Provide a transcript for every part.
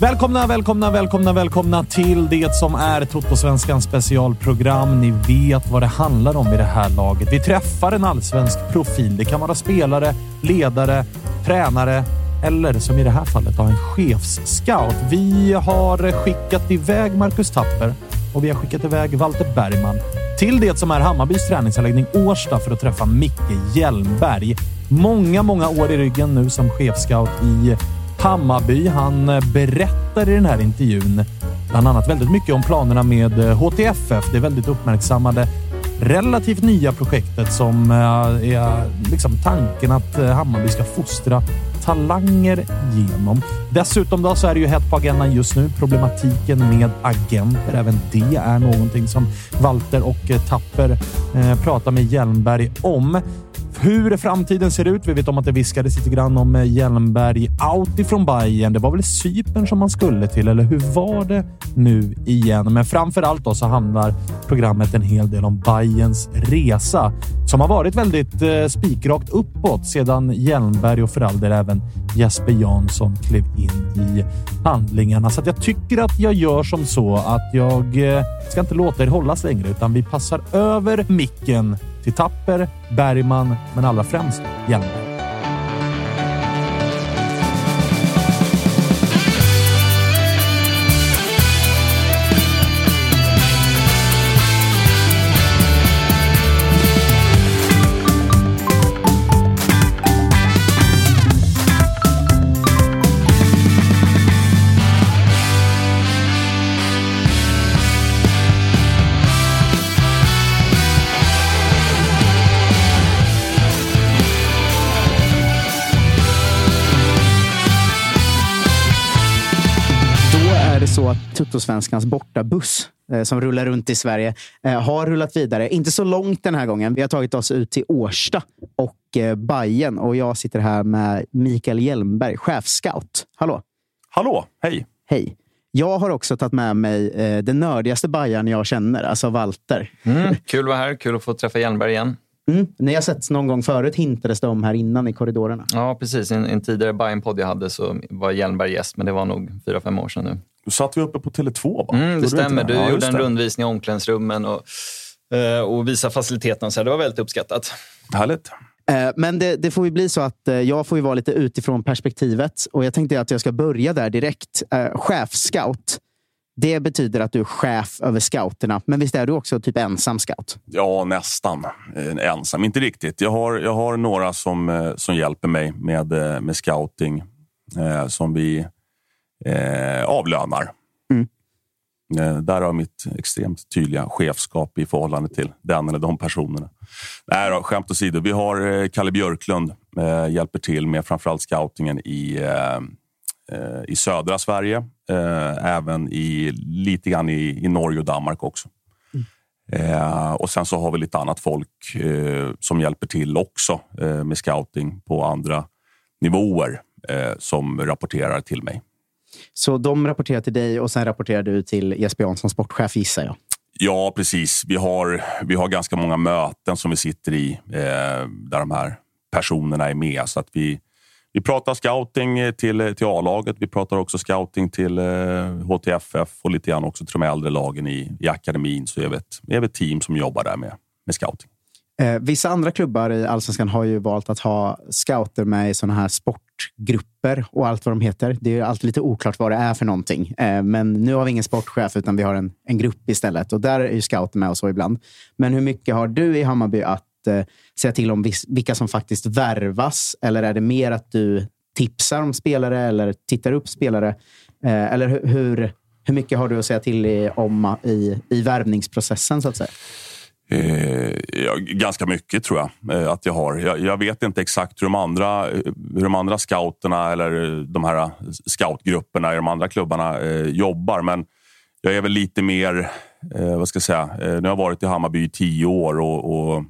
Välkomna, välkomna, välkomna, välkomna till det som är Toto-svenskans specialprogram. Ni vet vad det handlar om i det här laget. Vi träffar en allsvensk profil. Det kan vara spelare, ledare, tränare eller som i det här fallet en chefsscout. Vi har skickat iväg Marcus Tapper och vi har skickat iväg Walter Bergman till det som är Hammarbys träningsanläggning Årsta för att träffa Micke Hjelmberg. Många, många år i ryggen nu som chefscout i Hammarby. Han eh, berättar i den här intervjun bland annat väldigt mycket om planerna med eh, HTFF. Det är väldigt uppmärksammade relativt nya projektet som eh, är liksom tanken att Hammarby ska fostra talanger genom. Dessutom då så är det ju hett på agendan just nu. Problematiken med agenter. Även det är någonting som Walter och Tapper pratar med Hjelmberg om. Hur framtiden ser ut. Vi vet om att det viskades lite grann om eh, Hjelmberg out ifrån Bayern. Det var väl Cypern som man skulle till, eller hur var det nu igen? Men framför allt då så handlar programmet en hel del om Bayerns resa som har varit väldigt eh, spikrakt uppåt sedan Hjelmberg och för all del även Jesper Jansson klev in i handlingarna. Så jag tycker att jag gör som så att jag eh, ska inte låta er hållas längre, utan vi passar över micken till Tapper, Bergman, men allra främst Hjelmberg. Tuttosvenskans bortabuss eh, som rullar runt i Sverige eh, har rullat vidare. Inte så långt den här gången. Vi har tagit oss ut till Årsta och eh, Bajen och jag sitter här med Mikael Hjelmberg, chefscout. Hallå! Hallå, hej! Hej! Jag har också tagit med mig eh, den nördigaste Bajan jag känner, alltså Walter. Mm, kul att vara här. Kul att få träffa Hjelmberg igen. Mm. Ni har sett någon gång förut hintades det om här innan i korridorerna. Ja, precis. I en, en tidigare Bajen-podd jag hade så var Hjelmberg gäst, men det var nog fyra, fem år sedan nu. Då satt vi uppe på Tele2 va? Mm, det stämmer. Du Ja, gjorde en det. rundvisning i omklädningsrummen och, eh, och visa faciliteterna. Så. Det var väldigt uppskattat. Härligt. Eh, Men det, det får ju bli så att eh, jag får ju vara lite utifrån perspektivet. Och jag tänkte att jag ska börja där direkt. Chefscout. Det betyder att du är chef över scouterna. Men visst är du också typ ensam scout? Ja, nästan. Ensam. Inte riktigt. Jag har, jag har några som, som hjälper mig med, med scouting som vi eh, avlönar. Mm. Eh, där har jag mitt extremt tydliga chefskap i förhållande till den eller de personerna. Nej då, skämt åsido. Vi har eh, Kalle Björklund eh, hjälper till med framförallt scoutingen i, eh, eh, i södra Sverige. Eh, även i, lite grann i, i Norge och Danmark också. Eh, och sen så har vi lite annat folk eh, som hjälper till också eh, med scouting på andra nivåer. eh, som rapporterar till mig. Så de rapporterar till dig och sen rapporterar du till Jesper Jansson, sportchef gissar jag? Ja, precis. Vi har, vi har ganska många möten som vi sitter i eh, där de här personerna är med. Så att vi, vi pratar scouting eh, till, till A-laget. Vi pratar också scouting till eh, HTFF och lite grann också till de äldre lagen i, i akademin. Så är vi ett, är vi ett team som jobbar där med, med scouting. Eh, vissa andra klubbar i Allsvenskan har ju valt att ha scouter med i sådana här sportgrupper och allt vad de heter. Det är alltid lite oklart vad det är för någonting. Eh, men nu har vi ingen sportchef, utan vi har en, en grupp istället. Och där är ju scouter med och så ibland. Men hur mycket har du i Hammarby att eh, säga till om vis, vilka som faktiskt värvas? Eller är det mer att du tipsar om spelare eller tittar upp spelare? Eh, eller hur, hur mycket har du att säga till i, om i, i värvningsprocessen, så att säga? Eh, ja, ganska mycket tror jag eh, att jag har. Jag, jag, vet inte exakt hur de, andra, eh, hur de andra scouterna eller eh, de här eh, scoutgrupperna i de andra klubbarna eh, jobbar. Men jag är väl lite mer, eh, vad ska jag säga, eh, nu har jag varit i Hammarby i tio år och, och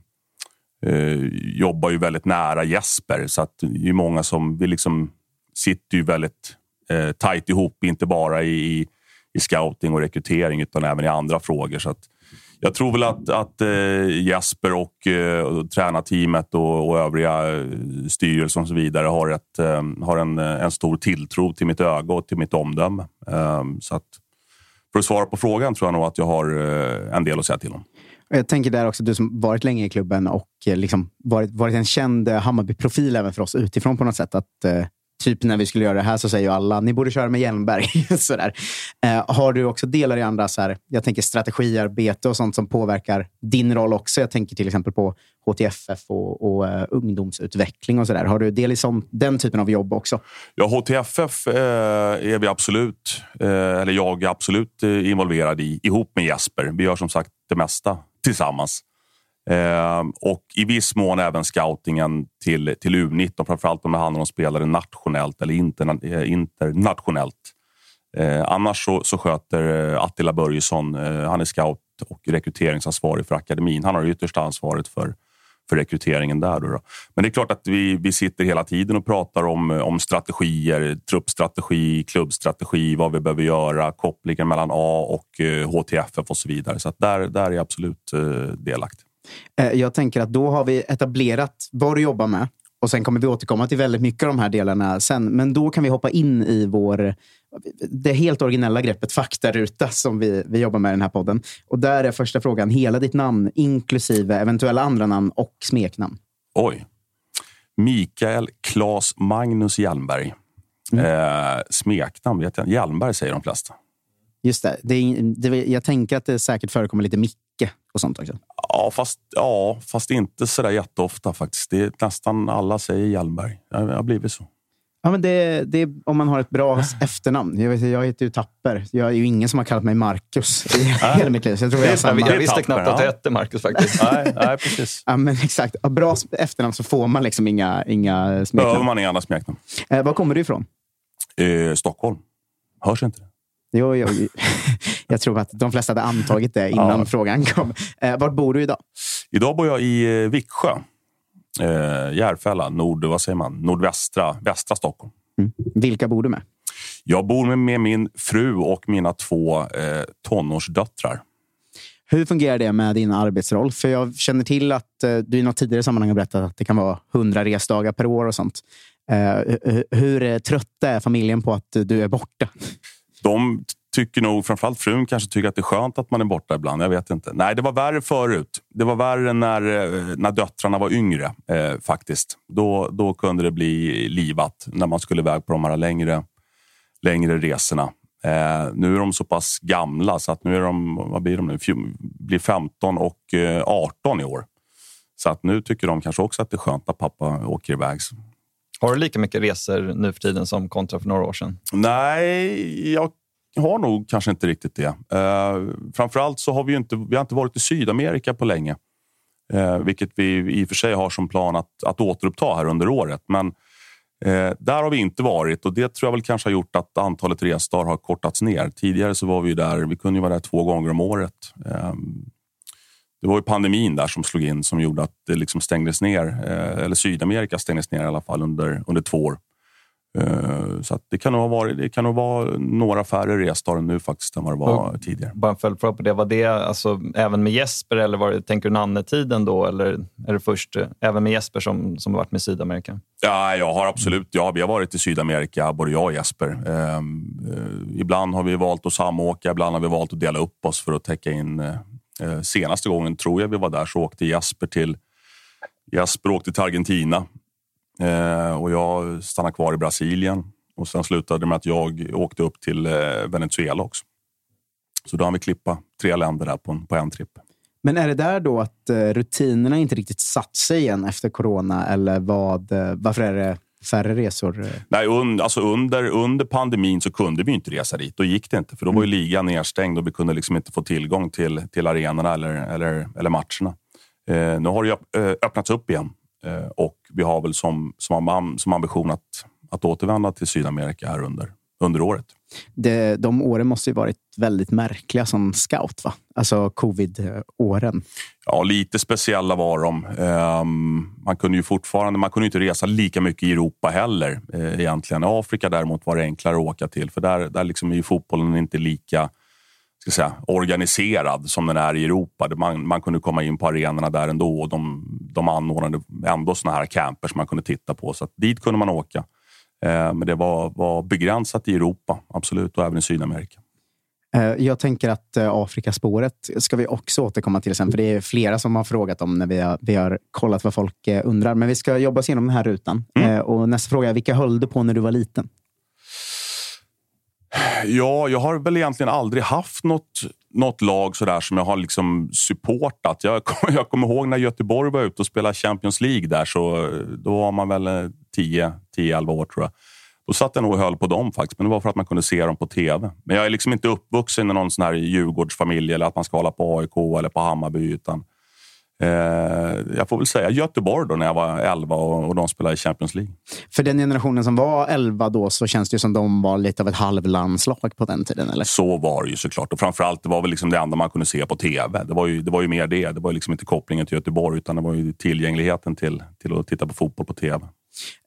eh, jobbar ju väldigt nära Jesper. Så att det är många som, vi liksom sitter ju väldigt eh, tajt ihop, inte bara i, i scouting och rekrytering utan även i andra frågor. Så att, jag tror väl att, att eh, Jesper och, eh, och tränarteamet och, och övriga eh, styrelsen och så vidare har, ett, eh, har en, eh, en stor tilltro till mitt öga och till mitt omdöme. Eh, så att, för att svara på frågan tror jag nog att jag har eh, en del att säga till om. Jag tänker där också, du som varit länge i klubben och eh, liksom varit, varit en känd Hammarby-profil även för oss utifrån på något sätt. Att typ när vi skulle göra det här så säger ju alla, ni borde köra med Hjelmberg. sådär. Eh, har du också delar i andra, så här, jag tänker strategiarbete och sånt som påverkar din roll också? Jag tänker till exempel på HTFF och, och uh, ungdomsutveckling och sådär. Har du del i sånt, den typen av jobb också? Ja, HTFF eh, är vi absolut, eh, eller jag är absolut eh, involverad i, ihop med Jesper. Vi gör som sagt det mesta tillsammans. Eh, och i viss mån även scoutingen till, till U19, framförallt om det handlar om spelare nationellt eller interna, eh, internationellt. Eh, annars så, så sköter eh, Attila Börjesson, eh, han är scout och rekryteringsansvarig för akademin. Han har det yttersta ansvaret för, för rekryteringen där. Då, då Men det är klart att vi, vi sitter hela tiden och pratar om, eh, om strategier, truppstrategi, klubbstrategi, vad vi behöver göra, kopplingen mellan A och eh, HTFF och så vidare. Så där, där är jag absolut eh, delaktig. Eh, jag tänker att då har vi etablerat vad du jobbar med. Och Sen kommer vi återkomma till väldigt mycket av de här delarna sen. Men då kan vi hoppa in i vår, det helt originella greppet faktaruta som vi, vi jobbar med i den här podden. Och Där är första frågan hela ditt namn, inklusive eventuella andra namn och smeknamn. Oj. Mikael Claes Magnus Hjelmberg. Mm. Eh, smeknamn vet jag Hjelmberg säger de flesta. Just det. det, är, det jag tänker att det säkert förekommer lite Micke och sånt också. Ja, fast, ja, fast inte så där jätteofta faktiskt. Det är, nästan alla säger Hjelmberg. Det har blivit så. Ja, men det, det är om man har ett bra efternamn. Jag, vet, jag heter ju Tapper. Jag är ju ingen som har kallat mig Marcus i hela mitt liv. Så jag, tror jag, jag, jag visste knappt att du hette Marcus faktiskt. nej, nej, precis. Ja, men exakt. Bra efternamn så får man liksom inga, inga smeknamn. Behöver man inga andra smeknamn. Eh, var kommer du ifrån? Eh, Stockholm. Hörs inte det? Jo, jo. Jag tror att de flesta hade antagit det innan ja. frågan kom. Eh, vart bor du idag? Idag bor jag i eh, Viksjö. Eh, Järfälla, nord, vad säger man? nordvästra västra Stockholm. Mm. Vilka bor du med? Jag bor med, med min fru och mina två eh, tonårsdöttrar. Hur fungerar det med din arbetsroll? För jag känner till att eh, du i något tidigare sammanhang har berättat att det kan vara hundra resdagar per år och sånt. Eh, hur trötta är familjen på att du är borta? De tycker nog, framförallt frun kanske tycker att det är skönt att man är borta ibland. Jag vet inte. Nej, det var värre förut. Det var värre när, eh, när döttrarna var yngre eh, faktiskt. Då, då kunde det bli livat när man skulle iväg på de här längre, längre resorna. Eh, nu är de så pass gamla så att nu är de, vad blir de nu? blir 15 och eh, 18 i år. Så att nu tycker de kanske också att det är skönt att pappa åker iväg. Har du lika mycket resor nu för tiden som kontra för några år sedan? Nej, jag har nog kanske inte riktigt det. Uh, framförallt så har vi inte, vi har inte varit i Sydamerika på länge. Uh, vilket vi i och för sig har som plan att, att återuppta här under året. Men Eh, där har vi inte varit och det tror jag väl kanske har gjort att antalet resdagar har kortats ner. Tidigare så var vi där, vi kunde vara där två gånger om året. Eh, det var ju pandemin där som slog in som gjorde att det liksom stängdes ner, eller Sydamerika stängdes ner i alla fall under, under två år. Eh, så det kan nog ha varit, det kan nog vara några färre resdagar nu faktiskt än vad det var Och tidigare. Bara en följdfråga på det. Var det alltså, även med Jesper eller var det, tänker du Nanne-tiden då? Eller är det först eh, även med Jesper som, som har varit med Sydamerika? Ja, jag har absolut. Ja, vi har varit i Sydamerika, både jag och Jesper. Ehm, eh, ibland har vi valt att samåka, ibland har vi valt att dela upp oss för att täcka in. Eh, senaste gången tror jag vi var där så åkte Jasper till Jasper åkte till Argentina eh, och jag stannade kvar i Brasilien. Och sen slutade det med att jag åkte upp till eh, Venezuela också. Så då har vi klippa tre länder där på en, på en tripp. Men är det där då att rutinerna inte riktigt satt sig igen efter corona? Eller vad, varför är det färre resor? eh? Nej, un, alltså under, under pandemin så kunde vi inte resa dit. Då gick det inte, för då var ju ligan nedstängd och vi kunde liksom inte få tillgång till, till arenorna eller, eller, eller matcherna. Eh, nu har det eh, öppnats upp igen eh, och vi har väl som, som, som ambition att, att återvända till Sydamerika här under, under året. Det, de åren måste ju varit väldigt märkliga som scout, va? Alltså covid-åren. Ja, lite speciella var de. Um, man kunde ju fortfarande man kunde inte resa lika mycket i Europa heller. Uh, egentligen. I Afrika däremot var det enklare att åka till för där, där liksom är ju fotbollen inte lika ska säga, organiserad som den är i Europa. Man, man kunde komma in på arenorna där ändå och de, de anordnade ändå såna här camper som man kunde titta på. Så att dit kunde man åka. Eh, men det var, var begränsat i Europa, absolut, och även i Sydamerika. Eh, Jag tänker att eh, Afrikaspåret ska vi också återkomma till sen, för det är flera som har frågat om när vi har, vi har kollat vad folk undrar. Men vi ska jobba oss igenom den här rutan. Eh, Och nästa fråga är, vilka höll du på när du var liten? Ja, jag har väl egentligen aldrig haft något, något lag sådär som jag har liksom supportat. Jag, jag kommer ihåg när Göteborg var ute och spelade Champions League där, så då var man väl eh, 10, 10-11 år tror jag. Då satt jag nog och höll på dem faktiskt, men det var för att man kunde se dem på tv. Men jag är liksom inte uppvuxen i någon sån här Djurgårdsfamilj eller att man ska hålla på AIK eller på Hammarby. Utan, eh, jag får väl säga Göteborg då när jag var 11 och, och de spelade i Champions League. För den generationen som var 11 då så känns det ju som de var lite av ett halvlandslag på den tiden. Eller? Så var det ju såklart. Och framförallt, det var väl liksom det enda man kunde se på tv. Det var ju, det var ju mer det. Det var liksom inte kopplingen till Göteborg, utan det var ju tillgängligheten till, till att titta på fotboll på tv.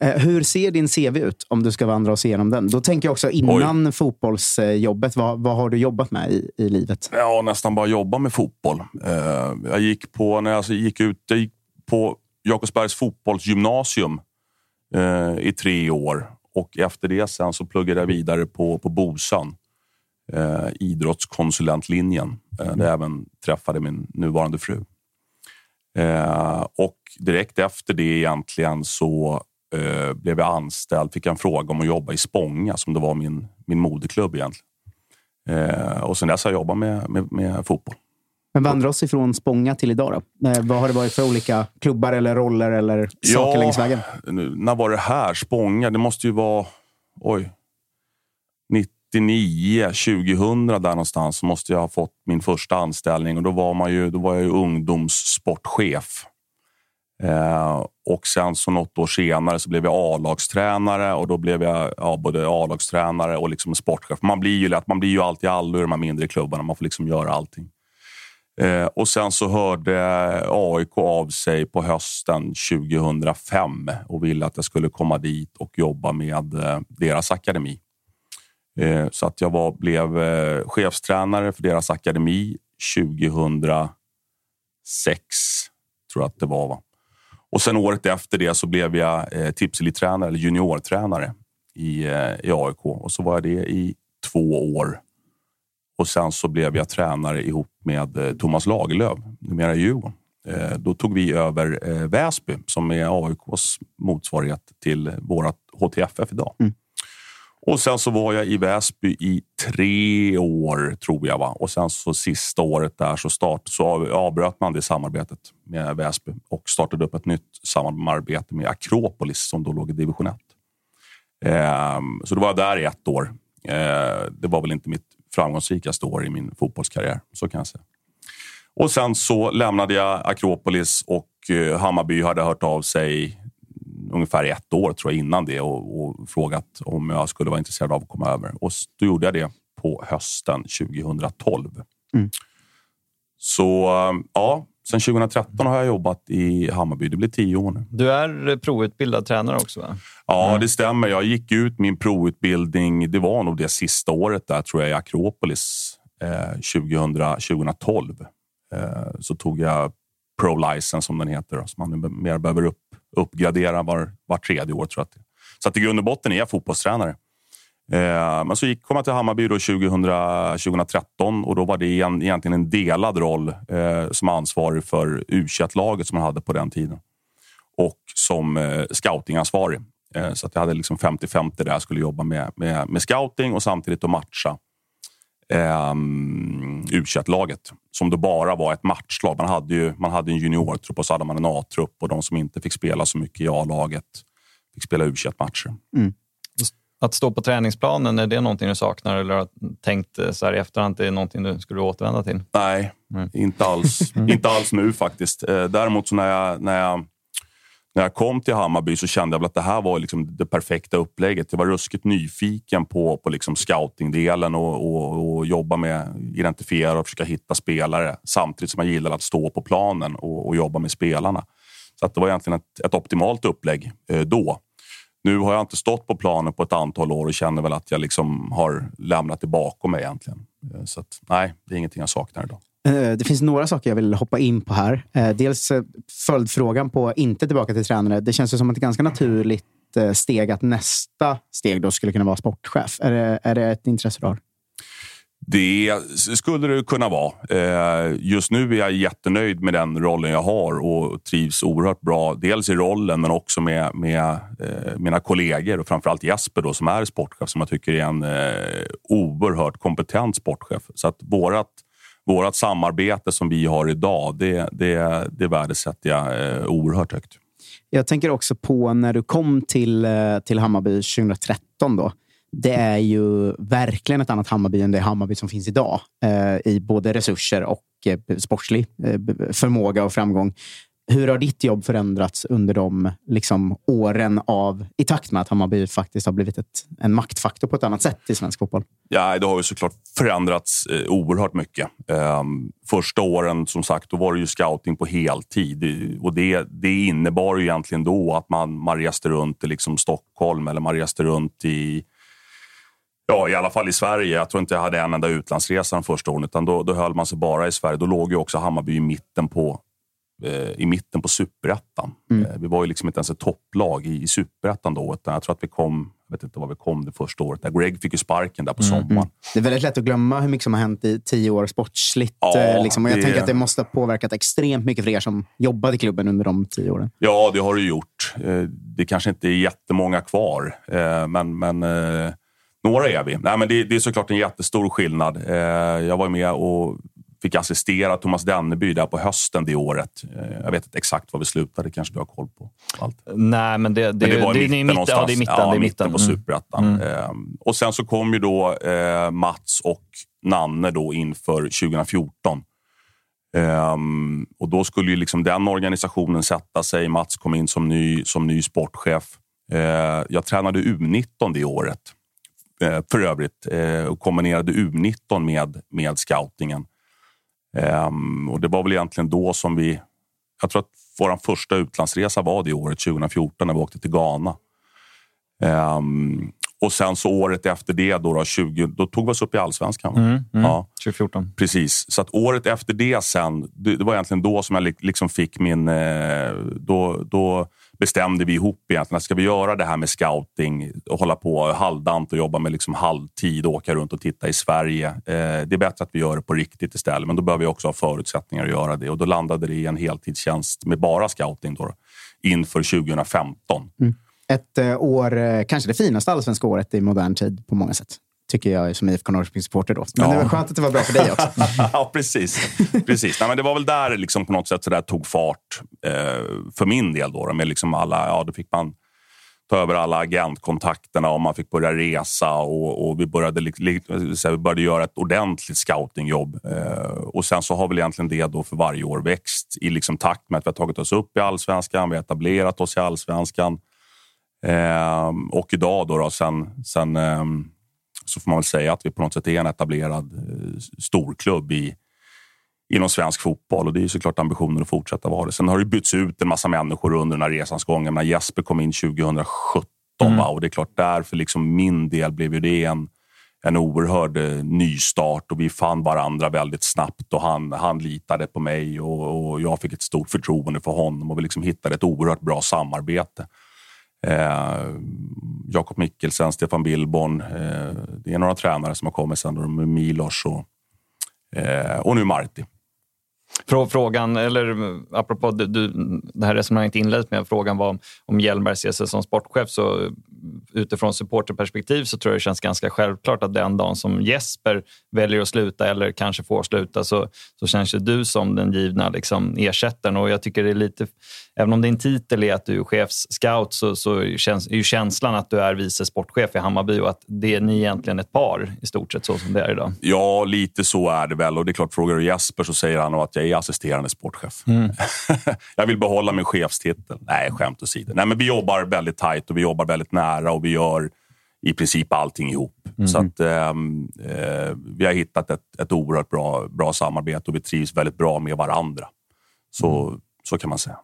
Eh, Hur ser din CV ut om du ska vandra oss igenom den? Då tänker jag också innan fotbollsjobbet, vad, vad har du jobbat med i, i livet? Ja, nästan bara jobba med fotboll. Eh, jag gick på, när jag alltså gick ut, jag gick på Jakobsbergs fotbollsgymnasium eh, i tre år. Och efter det sen så pluggade jag vidare på, på Bosön. Eh, idrottskonsulentlinjen. Eh, där jag även träffade min nuvarande fru. Och direkt efter det egentligen så eh, blev jag anställd. Fick en fråga om att jobba i Spånga som det var min, min moderklubb egentligen. Eh, och sen dess har jag jobbat med, med, med fotboll. Men vandra oss ifrån Spånga till idag. Då. Eh, vad har det varit för olika klubbar eller roller eller saker längs vägen? Nu, när var det här? Spånga? Det måste ju vara... Oj. 99, 2000 där någonstans måste jag ha fått min första anställning och då var, man ju, då var jag ju ungdomssportchef. Eh, och sen så något år senare så blev jag A-lagstränare och då blev jag ja, både A-lagstränare och liksom sportchef. Man blir ju lätt, man blir ju alltid allo i de här mindre klubbarna. Man får liksom göra allting. Eh, och sen så hörde AIK av sig på hösten 2005 och ville att jag skulle komma dit och jobba med eh, deras akademi. Eh, så att jag var, blev eh, chefstränare för deras akademi 2006, tror jag att det var. Va? Och sen året efter det så blev jag eh, tipselittränare eller juniortränare i, eh, i AIK och så var jag det i två år. Och sen så blev jag tränare ihop med eh, Thomas Lagerlöf, numera i Djurgården. Eh, då tog vi över eh, Väsby som är AIKs motsvarighet till vårt HTFF idag. Mm. Och sen så var jag i Väsby i tre år, tror jag. Va? Och sen så sista året där så, start, så avbröt man det samarbetet med Väsby och startade upp ett nytt samarbete med Akropolis som då låg i division 1. Ehm, så då var jag där i ett år. Ehm, det var väl inte mitt framgångsrikaste år i min fotbollskarriär, så kan jag säga. Och sen så lämnade jag Akropolis och eh, Hammarby hade hört av sig ungefär ett år tror jag innan det och, och frågat om jag skulle vara intresserad av att komma över. Och då gjorde jag det på hösten 2012. Mm. Så ja, sen 2013 har jag jobbat i Hammarby. Det blir tio år nu. Du är provutbildad tränare också, va? Ja, mm. det stämmer. Jag gick ut min provutbildning. Det var nog det sista året där, tror jag, i Akropolis eh, 2000, 2012. Eh, så tog jag Pro-licence, som den heter, som man mer behöver upp, uppgradera var, var tredje år. Tror jag. Så att i grund och botten är jag fotbollstränare. Eh, men så gick, kom jag till Hammarby då 2000, 2013 och då var det en, egentligen en delad roll eh, som ansvarig för u laget som man hade på den tiden och som eh, scoutingansvarig. Eh, så att jag hade liksom 50-50 där jag skulle jobba med, med, med scouting och samtidigt att matcha eh, u laget som då bara var ett matchlag. Man hade ju man hade en juniortrupp och så hade man en A-trupp och de som inte fick spela så mycket i A-laget fick spela u matcher mm. Att stå på träningsplanen, är det någonting du saknar eller har tänkt så här i efterhand att det är någonting du skulle återvända till? Nej, mm. inte alls. inte alls nu faktiskt. Eh, däremot så när jag, när jag när jag kom till Hammarby så kände jag att det här var liksom det perfekta upplägget. Jag var ruskigt nyfiken på, på liksom scoutingdelen och, och, och jobba med identifiera och försöka hitta spelare samtidigt som jag gillade att stå på planen och, och jobba med spelarna. Så att det var egentligen ett, ett optimalt upplägg eh, då. Nu har jag inte stått på planen på ett antal år och känner väl att jag liksom har lämnat det bakom mig egentligen. Eh, så att, nej, det är ingenting jag saknar idag. Eh, det finns några saker jag vill hoppa in på här. Eh, dels eh, följdfrågan på inte tillbaka till tränare. Det känns som ett ganska naturligt steg att nästa steg då skulle kunna vara sportchef. Är det, är det ett intresse du har? Det skulle det kunna vara. Just nu är jag jättenöjd med den rollen jag har och trivs oerhört bra. Dels i rollen, men också med, med mina kollegor och framförallt Jesper då, som är sportchef som jag tycker är en oerhört kompetent sportchef. Så att vårat, vårat samarbete som vi har idag, det, det, det värdesätter jag eh, oerhört högt. Jag tänker också på när du kom till, eh, till Hammarby 2013. Då det är ju verkligen ett annat Hammarby än det Hammarby som finns idag eh, i både resurser och eh, sportslig eh, förmåga och framgång. Hur har ditt jobb förändrats under de liksom, åren av, i takt med att Hammarby faktiskt har blivit ett, en maktfaktor på ett annat sätt i svensk fotboll? Ja, det har ju såklart förändrats eh, oerhört mycket. Eh, första åren, som sagt, då var det ju scouting på heltid. Och det, det innebar ju egentligen då att man, man reste runt i liksom Stockholm eller man reste runt i Ja, i alla fall i Sverige. Jag tror inte jag hade en enda utlandsresa de första åren, utan då, då höll man sig bara i Sverige. Då låg ju också Hammarby i mitten på i mitten på superettan. Mm. Eh, vi var ju liksom inte ens ett topplag i, i superettan då, utan jag tror att vi kom jag vet inte var vi kom det första året. Där Greg fick ju sparken där på mm. sommaren. Mm. Det är väldigt lätt att glömma hur mycket som har hänt i tio år sportsligt. Ja, eh, liksom. och jag det... tänker att det måste ha påverkat extremt mycket för er som jobbade i klubben under de tio åren. Ja, det har det gjort. Det kanske inte är jättemånga kvar, men, men några är vi. Nej, men det, det är såklart en jättestor skillnad. Eh, jag var med och fick assistera Thomas Denneby där på hösten det året. Eh, jag vet inte exakt var vi slutade, kanske du har koll på allt? Nej, men det, det, men det var det, mitten, någonstans. Ja, det är mitten. Ja, det är mitten, på mm. superettan. Mm. Eh, och sen så kom ju då eh, Mats och Nanne då inför 2014. Um, och då skulle ju liksom den organisationen sätta sig. Mats kom in som ny, som ny sportchef. Uh, jag tränade U19 det året. För övrigt och kombinerade U19 med, med scoutingen. Ehm, och det var väl egentligen då som vi... Jag tror att vår första utlandsresa var det året, 2014, när vi åkte till Ghana. Um, och sen så året efter det, då, då, 20, då tog vi oss upp i allsvenskan. Mm, mm, ja, 2014. Precis. Så att året efter det sen, det, det var egentligen då som jag liksom fick min... Eh, då, då bestämde vi ihop egentligen att ska vi göra det här med scouting och hålla på halvdant och jobba med liksom halvtid och åka runt och titta i Sverige. Eh, det är bättre att vi gör det på riktigt istället, men då behöver vi också ha förutsättningar att göra det och då landade det i en heltidstjänst med bara scouting då, inför 2015. Mm. Ett eh, år, eh, kanske det finaste allsvenska året i modern tid på många sätt tycker jag som IFK Norrköping-supporter. Men ja. det var skönt att det var bra för dig också. ja, precis. precis. Nej, men det var väl där liksom på något sätt så där tog fart eh, för min del. Då, med liksom alla, ja, då fick man ta över alla agentkontakterna och man fick börja resa och, och vi, började, vi började göra ett ordentligt scoutingjobb. Eh, och sen så har väl egentligen det då för varje år växt i liksom takt med att vi har tagit oss upp i allsvenskan, vi har etablerat oss i allsvenskan. Eh, och idag då, då sen, sen eh, så får man väl säga att vi på något sätt är en etablerad eh, storklubb i, inom svensk fotboll och det är såklart ambitionen att fortsätta vara det. Sen har det bytts ut en massa människor under den här resans gång. Jag Jesper kom in 2017 mm. och det är klart där för liksom min del blev det en en oerhörd eh, nystart och vi fann varandra väldigt snabbt och han, han litade på mig och, och jag fick ett stort förtroende för honom och vi liksom hittade ett oerhört bra samarbete. Eh, Jakob Mikkelsen, Stefan Billborn. Eh, det är några tränare som har kommit sen, då, med Milos och, eh, och nu Marti. Frågan, eller apropå du, det här resonemanget inleds med, frågan var om, om Hjelmberg ser sig som sportchef. Så utifrån supporterperspektiv så tror jag det känns ganska självklart att den dagen som Jesper väljer att sluta eller kanske får sluta så, så känns det du som den givna liksom, ersättaren. Och jag tycker det är lite, även om din titel är att du är chefsscout så, så känns, är ju känslan att du är vice sportchef i Hammarby och att det är ni egentligen ett par i stort sett så som det är idag. Ja, lite så är det väl. Och det är klart, frågar du Jesper så säger han att jag är assisterande sportchef. Mm. jag vill behålla min chefstitel. Nej, skämt åsido. Nej, men vi jobbar väldigt tajt och vi jobbar väldigt nära och vi gör i princip allting ihop. Mm. Så att, ehm, eh, vi har hittat ett, ett oerhört bra, bra samarbete och vi trivs väldigt bra med varandra. Så, mm. så kan man säga.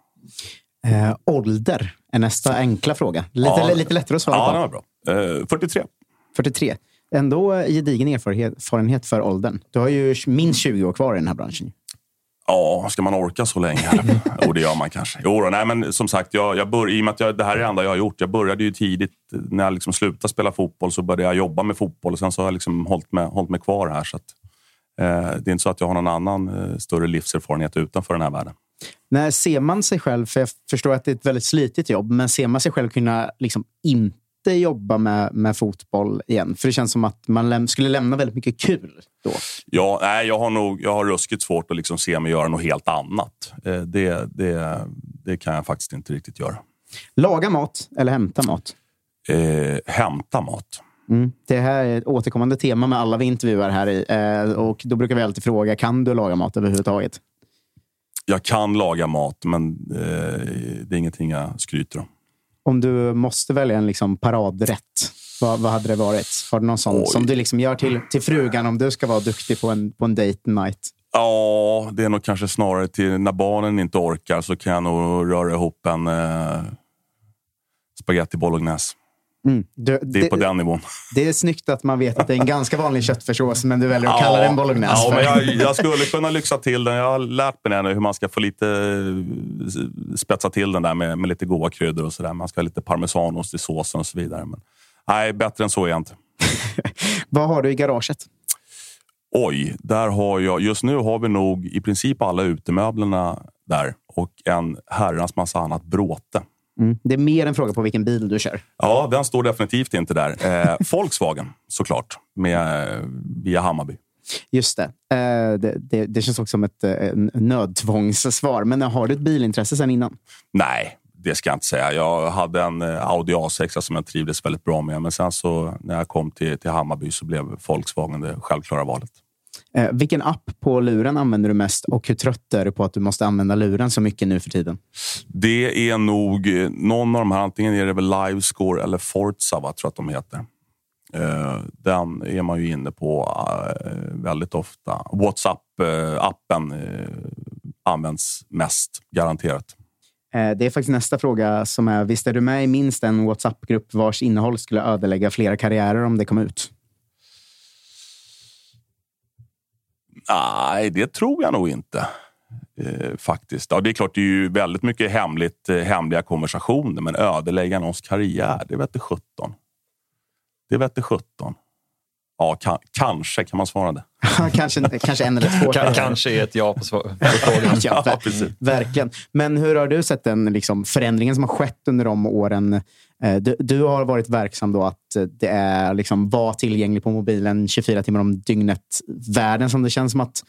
Eh, ålder är nästa enkla fråga. Lite, ja, lite lättare att svara ja, på. Ja, bra. Eh, 43. 43. Ändå gedigen erfarenhet för åldern. Du har ju minst 20 år kvar i den här branschen. Ja, ska man orka så länge? jo, det gör man kanske. Jo, då, nej, men som sagt, jag, jag bör, i och med att jag, det här är det enda jag har gjort. Jag började ju tidigt. När jag liksom slutade spela fotboll så började jag jobba med fotboll och sen så har jag liksom hållit, mig, hållit mig kvar här. Så att, eh, det är inte så att jag har någon annan eh, större livserfarenhet utanför den här världen. När ser man sig själv, för jag förstår att det är ett väldigt slitigt jobb, men ser man sig själv kunna liksom inte inte jobba med, med fotboll igen? För det känns som att man läm skulle lämna väldigt mycket kul då. Ja, nej, jag har nog jag har ruskigt svårt att liksom se mig göra något helt annat. Eh, det, det, det kan jag faktiskt inte riktigt göra. Laga mat eller hämta mat? Eh, hämta mat. Mm. Det här är ett återkommande tema med alla vi intervjuar här i. Eh, och då brukar vi alltid fråga, kan du laga mat överhuvudtaget? Jag kan laga mat, men eh, det är ingenting jag skryter om om du måste välja en liksom paradrätt, vad, vad hade det varit? Har du någon sån Oj. som du liksom gör till, till frugan om du ska vara duktig på en, på en date night? Ja, det är nog kanske snarare till när barnen inte orkar så kan jag nog röra ihop en eh, spaghetti bolognese. Mm. Du, det är på den nivån. Det är snyggt att man vet att det är en ganska vanlig köttfärssås, men du väljer att ja, kalla den bolognese. Ja, men jag, jag, skulle kunna lyxa till den. Jag har lärt mig nu hur man ska få lite eh, spetsa till den där med, med lite goda kryddor och sådär. Man ska ha lite parmesanost i såsen och så vidare. Men, nej, bättre än så är jag inte. Vad har du i garaget? Oj, där har jag... Just nu har vi nog i princip alla utemöblerna där och en herrans massa annat bråte. Mm. Det är mer en fråga på vilken bil du kör. Ja, den står definitivt inte där. Eh, Volkswagen såklart, med, via Hammarby. Just det. Eh, det, det. det, känns också som ett eh, nödtvångssvar. Men har du ett bilintresse sen innan? Nej, det ska jag inte säga. Jag hade en eh, Audi A6 som jag trivdes väldigt bra med. Men sen så när jag kom till, till Hammarby så blev Volkswagen det självklara valet. Eh, vilken app på luren använder du mest och hur trött är du på att du måste använda luren så mycket nu för tiden? Det är nog eh, någon av de här. Antingen är det väl Livescore eller Forza, va, tror att de heter. Eh, den är man ju inne på eh, väldigt ofta. Whatsapp-appen eh, används mest, garanterat. Eh, det är faktiskt nästa fråga som är, visst är du med i minst en WhatsApp-grupp vars innehåll skulle ödelägga flera karriärer om det kom ut? Nej, det tror jag nog inte. Eh, faktiskt. Ja, det är klart, det är ju väldigt mycket hemligt, eh, hemliga konversationer, men ödelägga någons karriär, det vete sjutton. Det vete sjutton. Ja, kan, kanske kan man svara det. kanske, kanske en eller två. kanske är ett ja på frågan. ja, ja, verkligen. Men hur har du sett den liksom, förändringen som har skett under de åren? Eh, du, du har varit verksam då att eh, det är liksom, var tillgänglig på mobilen 24 timmar om dygnet. Världen som det känns som att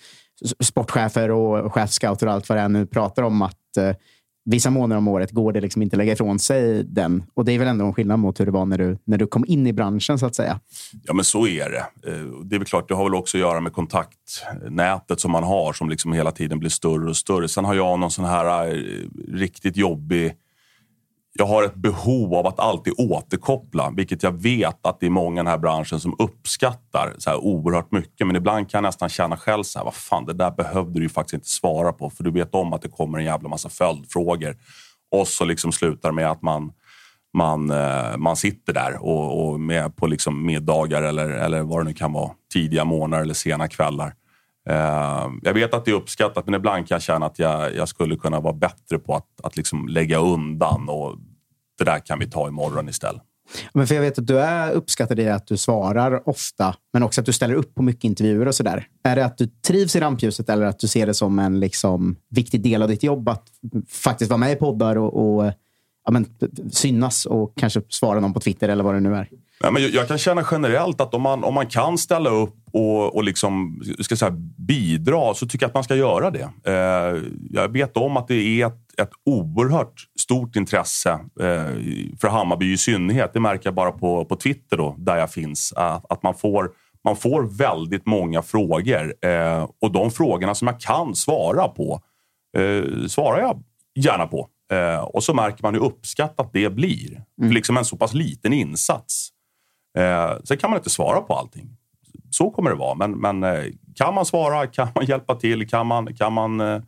sportchefer och chefscouter och allt vad det är nu pratar om att eh, vissa månader om året går det liksom inte att lägga ifrån sig den. Och det är väl ändå en skillnad mot hur det var när du, när du kom in i branschen så att säga. Ja, men så är det. Eh, det är väl klart, det har väl också att göra med kontaktnätet som man har som liksom hela tiden blir större och större. Sen har jag någon sån här riktigt jobbig jag har ett behov av att alltid återkoppla, vilket jag vet att det är många i den här branschen som uppskattar så här oerhört mycket. Men ibland kan jag nästan känna själv så här, vad fan, det där behövde du ju faktiskt inte svara på, för du vet om att det kommer en jävla massa följdfrågor. Och så liksom slutar med att man, man, eh, man sitter där och, och med på liksom middagar eller, eller vad det nu kan vara, tidiga morgnar eller sena kvällar. Eh, jag vet att det är uppskattat, men ibland kan jag känna att jag, jag skulle kunna vara bättre på att, att liksom lägga undan och det där kan vi ta imorgon istället. Men för jag vet att du är uppskattad i att du svarar ofta, men också att du ställer upp på mycket intervjuer och sådär. Är det att du trivs i rampljuset eller att du ser det som en liksom, viktig del av ditt jobb att faktiskt vara med i poddar och, och ja, men, synas och kanske svara någon på Twitter eller vad det nu är? Ja, men jag, kan känna generellt att om man, om man kan ställa upp och, och liksom, ska säga, bidra så tycker jag att man ska göra det. Eh, jag vet om att det är ett, ett oerhört stort intresse eh, för Hammarby i synnerhet. Det märker jag bara på, på Twitter då, där jag finns. Att, att man, får, man får väldigt många frågor eh, och de frågorna som jag kan svara på eh, svarar jag gärna på. Eh, och så märker man hur uppskattat det blir. Mm. För liksom en så pass liten insats. Eh, sen kan man inte svara på allting. Så kommer det vara. Men, men eh, kan man svara, kan man hjälpa till, kan man, kan man eh,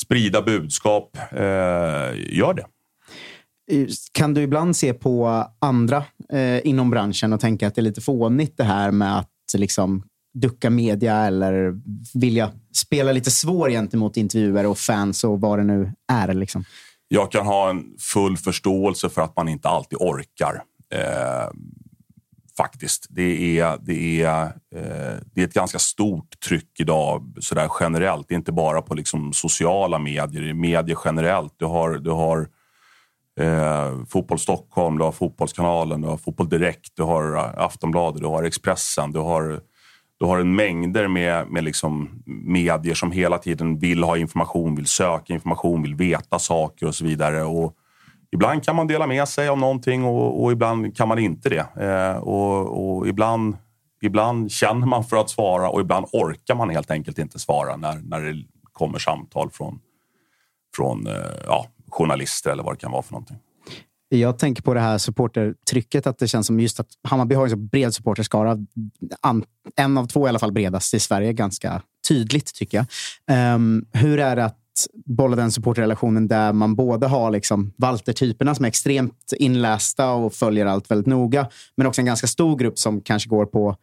sprida budskap, eh, gör det. Kan du ibland se på andra eh, inom branschen och tänka att det är lite fånigt det här med att liksom ducka media eller vilja spela lite svår gentemot intervjuer och fans och vad det nu är? Liksom? Jag kan ha en full förståelse för att man inte alltid orkar. Eh, faktiskt. Det är, det, är, eh, det är ett ganska stort tryck idag så där generellt. Det är inte bara på liksom sociala medier, det är medier generellt. Du har, du har eh, Fotboll Stockholm, du har Fotbollskanalen, du har Fotboll Direkt, du har eh, Aftonbladet, du har Expressen. Du har, du har en mängder med, med liksom medier som hela tiden vill ha information, vill söka information, vill veta saker och så vidare. Och ibland kan man dela med sig av någonting och, och ibland kan man inte det. Eh, och, och, ibland, ibland känner man för att svara och ibland orkar man helt enkelt inte svara när, när det kommer samtal från, från eh, ja, journalister eller vad det kan vara för någonting. Jag tänker på det här supportertrycket, att det känns som just att Hammarby har en så bred supporterskara. En av två i alla fall bredast i Sverige, ganska tydligt tycker jag. Um, hur är det att bolla den supporterrelationen där man både har liksom Walter-typerna som är extremt inlästa och följer allt väldigt noga, men också en ganska stor grupp som kanske går på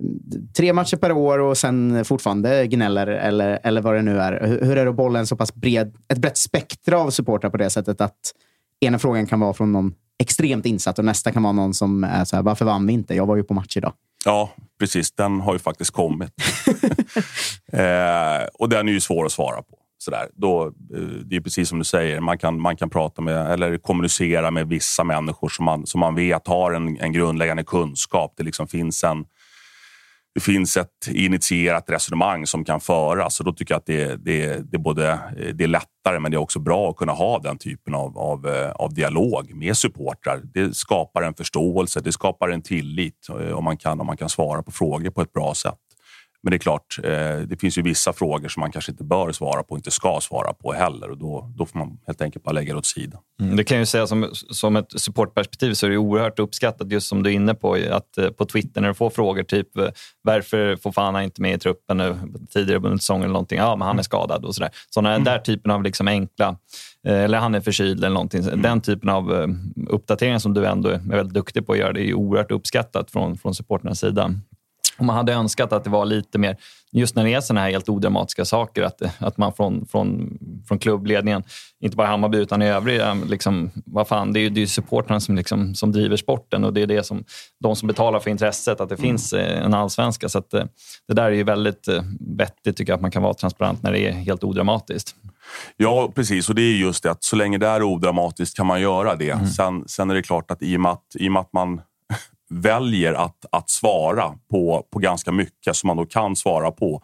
mm, tre matcher per år och sen fortfarande gnäller eller, eller vad det nu är. Hur är det att bolla en så pass bred, ett brett spektra av supportrar på det sättet att ena frågan kan vara från någon extremt insatt och nästa kan vara någon som är så här, varför vann vi inte? Jag var ju på match idag. Ja, precis. Den har ju faktiskt kommit. eh, och den är ju svår att svara på. Sådär. Då, eh, det är precis som du säger, man kan, man kan prata med eller kommunicera med vissa människor som man, som man vet har en, en grundläggande kunskap. Det liksom finns en det finns ett initierat resonemang som kan föras. Och då tycker jag att det, det, det, är både, eh, det är lättare men det är också bra att kunna ha den typen av, av, eh, av dialog med supportrar. Det skapar en förståelse, det skapar en tillit om man, kan, om man kan svara på frågor på ett bra sätt. Men det är klart, eh, det finns ju vissa frågor som man kanske inte bör svara på och inte ska svara på heller. Och då, då får man helt enkelt bara lägga det åt sidan. Mm, det kan ju säga som, som ett supportperspektiv så är det oerhört uppskattat, just som du är inne på, att eh, på Twitter när du får frågor typ eh, varför får Fana inte med i truppen nu tidigare under säsongen eller någonting? Ja, men han är skadad och sådär. Sådana mm. där typen av liksom enkla eller han är förkyld eller någonting. Mm. Den typen av uppdateringar som du ändå är väldigt duktig på att göra, det är oerhört uppskattat från, från supporternas sida. Och man hade önskat att det var lite mer, just när det är såna här helt odramatiska saker, att, att man från, från, från klubbledningen, inte bara Hammarby utan i övriga, liksom, vad fan, det är ju supportrarna som, liksom, som driver sporten och det är det som, de som betalar för intresset, att det mm. finns eh, en allsvenska. Så att, eh, det där är ju väldigt eh, vettigt tycker jag, att man kan vara transparent när det är helt odramatiskt. Ja, precis. Och det är just det att så länge det är odramatiskt kan man göra det. Mm. Sen, sen är det klart att i och med att, i och med att man väljer att, att svara på, på ganska mycket som man då kan svara på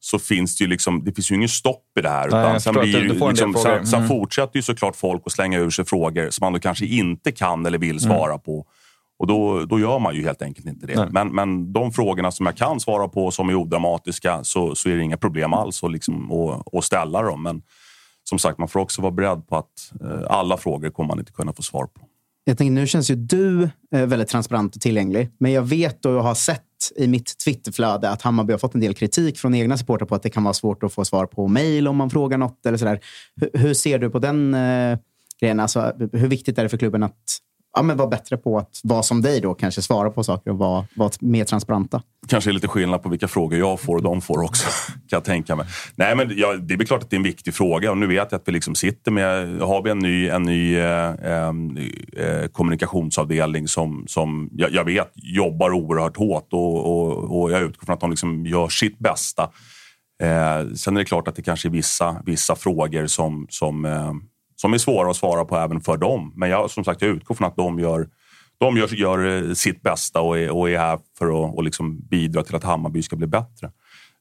så finns det ju liksom, det finns ju ingen stopp i det här. Nej, sen, blir du, liksom, sen, sen mm. fortsätter ju såklart folk att slänga ur sig frågor som man då kanske inte kan eller vill mm. svara mm. på. Och då, då gör man ju helt enkelt inte det. Men, men de frågorna som jag kan svara på som är odramatiska så, så är det inga problem alls att, liksom, att, att ställa dem. Men som sagt, man får också vara beredd på att eh, alla frågor kommer man inte kunna få svar på. Jag tänker, nu känns ju du eh, väldigt transparent och tillgänglig. Men jag vet och har sett i mitt Twitterflöde att Hammarby har fått en del kritik från egna supportrar på att det kan vara svårt att få svar på mejl om man frågar något. Eller sådär. Hur, hur ser du på den eh, grejen? Alltså, hur viktigt är det för klubben att ja, men vara bättre på att vara som dig då, kanske svara på saker och vara, vara mer transparenta. Kanske är lite skillnad på vilka frågor jag får och de får också, kan jag tänka mig. Nej, men ja, det är väl klart att det är en viktig fråga och nu vet jag att vi liksom sitter med, har vi en ny, en ny eh, eh, kommunikationsavdelning som, som jag, jag, vet jobbar oerhört hårt och, och, och jag utgår från att de liksom gör sitt bästa. Eh, sen är det klart att det kanske är vissa, vissa frågor som, som eh, som är svåra att svara på även för dem. Men jag, som sagt, jag utgår från att de gör, de gör, gör eh, sitt bästa och är, och är här för att och liksom bidra till att Hammarby ska bli bättre.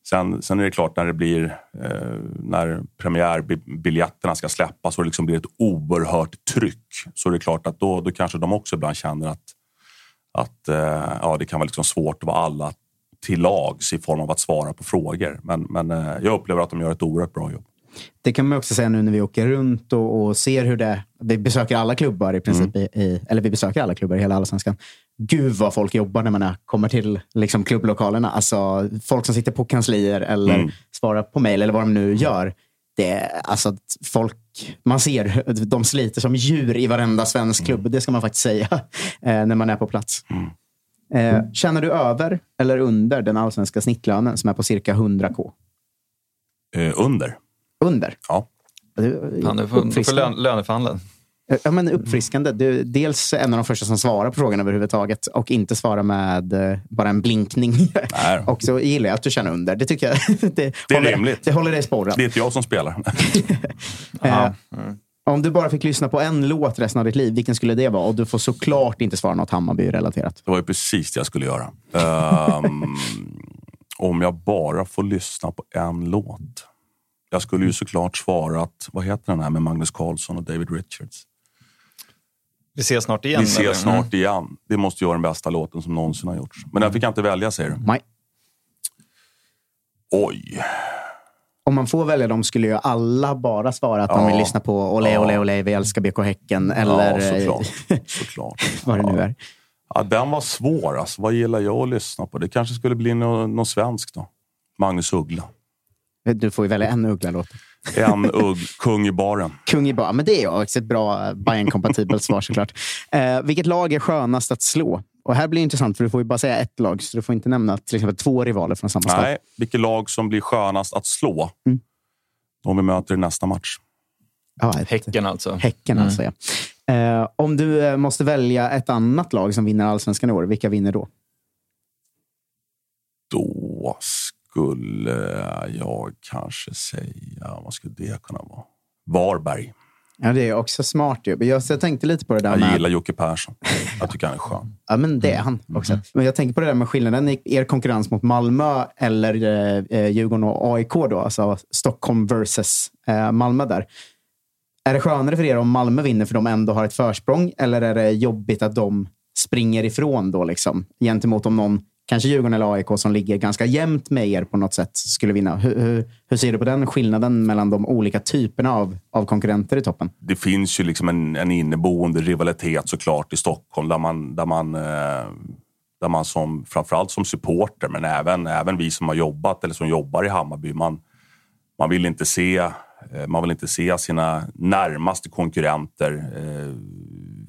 Sen, sen är det klart när det blir eh, när premiärbiljetterna ska släppas och det liksom blir ett oerhört tryck så är det klart att då, då kanske de också ibland känner att, att eh, ja, det kan vara liksom svårt att vara alla till lags i form av att svara på frågor. Men, men eh, jag upplever att de gör ett oerhört bra jobb. Det kan man också säga nu när vi åker runt och, och ser hur det... Vi besöker alla klubbar i princip. Mm. I, eller vi besöker alla klubbar i hela Allsvenskan. Gud vad folk jobbar när man är, kommer till liksom, klubblokalerna. Alltså, folk som sitter på kanslier eller mm. svarar på mejl eller vad de nu gör. Det, alltså, folk, man ser de sliter som djur i varenda svensk klubb. Mm. Det ska man faktiskt säga eh, när man är på plats. Mm. Eh, känner du över eller under den allsvenska snittlönen som är på cirka 100k? Eh, under under. Ja. Han är för, för lön, löneförhandlaren. Ja, men uppfriskande. Du är dels en av de första som svarar på frågan överhuvudtaget och inte svarar med uh, bara en blinkning. och så gillar jag att du känner under. Det tycker jag. det, det är håller, rimligt. Det håller dig sporrad. Det är inte jag som spelar. uh, mm. Om du bara fick lyssna på en låt resten av ditt liv, vilken skulle det vara? Och du får såklart inte svara något Hammarby-relaterat. Det var ju precis det jag skulle göra. Um, om jag bara får lyssna på en låt. Jag skulle ju såklart svarat, vad heter den här med Magnus Carlsson och David Richards? Vi ses snart igen? Vi ses eller? snart igen. Det måste ju vara den bästa låten som någonsin har gjorts. Men den fick jag inte välja, säger du? Nej. Oj. Om man får välja dem skulle ju alla bara svara att ja. de vill lyssna på Olé, olé, olé, vi älskar BK Häcken. Eller ja, såklart. såklart. vad det nu är. Ja, den var svår. Alltså. Vad gillar jag att lyssna på? Det kanske skulle bli något, något svenskt då. Magnus Uggla. Du får ju välja en Uggla-låt. En ugg, Kung i baren. Kung i baren, men det är också ett bra bayern kompatibelt svar såklart. Eh, vilket lag är skönast att slå? Och här blir det intressant, för du får ju bara säga ett lag, så du får inte nämna till exempel två rivaler från samma stad. Nej, vilket lag som blir skönast att slå? Mm. De vi möter i nästa match. Ja, ett, häcken alltså. Häcken mm. alltså, ja. Eh, om du eh, måste välja ett annat lag som vinner allsvenskan i år, vilka vinner då? Då skulle jag kanske säga, vad skulle det kunna vara? Varberg. Ja, det är också smart. Jag, jag tänkte lite på det där jag med... Jag gillar Jocke Persson. Jag tycker han är skön. Ja, men det är han mm. också. Mm. Men jag tänker på det där med skillnaden i er konkurrens mot Malmö eller eh, Djurgården och AIK. Då, alltså Stockholm versus eh, Malmö där. Är det skönare för er om Malmö vinner för de ändå har ett försprång? Eller är det jobbigt att de springer ifrån då liksom, gentemot om någon kanske Djurgården eller AIK som ligger ganska jämnt med er på något sätt skulle vinna. Hur, hur, hur, ser du på den skillnaden mellan de olika typerna av, av konkurrenter i toppen? Det finns ju liksom en, en inneboende rivalitet såklart i Stockholm där man, där man, eh, där man som, framförallt som supporter, men även, även vi som har jobbat eller som jobbar i Hammarby, man, man vill inte se eh, man vill inte se sina närmaste konkurrenter eh,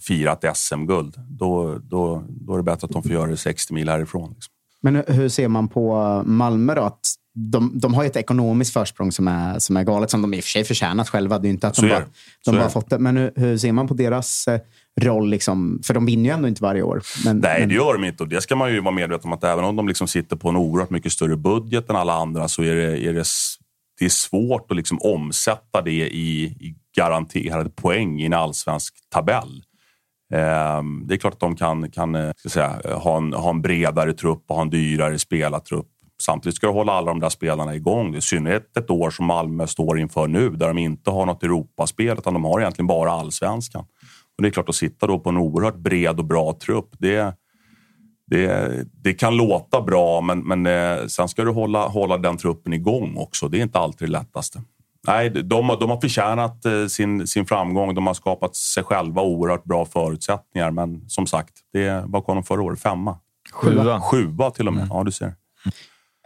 fira ett SM-guld. Då, då, då är det bättre att de får göra det 60 mil härifrån. Liksom. Men hur ser man på Malmö då? Att de, de har ju ett ekonomiskt försprång som är, som är galet, som de i och för sig förtjänat själva. Det är inte att de, bara, de bara fått det. Men hur, hur, ser man på deras eh, roll? Liksom? För de vinner ju ändå inte varje år. Men, Nej, men... det gör de inte. Och det ska man ju vara medveten om. att Även om de liksom sitter på en oerhört mycket större budget än alla andra så är det, är det, det är svårt att liksom omsätta det i, i garanterade poäng i en allsvensk tabell. Ehm, det är klart att de kan, kan eh, ska säga, eh, ha, en, ha en bredare trupp och ha en dyrare spelartrupp. Samtidigt ska du hålla alla de där spelarna igång. I synnerhet ett år som Malmö står inför nu där de inte har något Europaspel utan de har egentligen bara allsvenskan. Och det är klart att sitta då på en oerhört bred och bra trupp. Det, det, det kan låta bra men, men eh, sen ska du hålla, hålla den truppen igång också. Det är inte alltid det lättaste nej, de, de har förtjänat eh, sin, sin framgång. De har skapat sig själva oerhört bra förutsättningar. Men som sagt, det, vad kom de förra året? Femma? Sjua. Sjua till och med. Ja, du ser.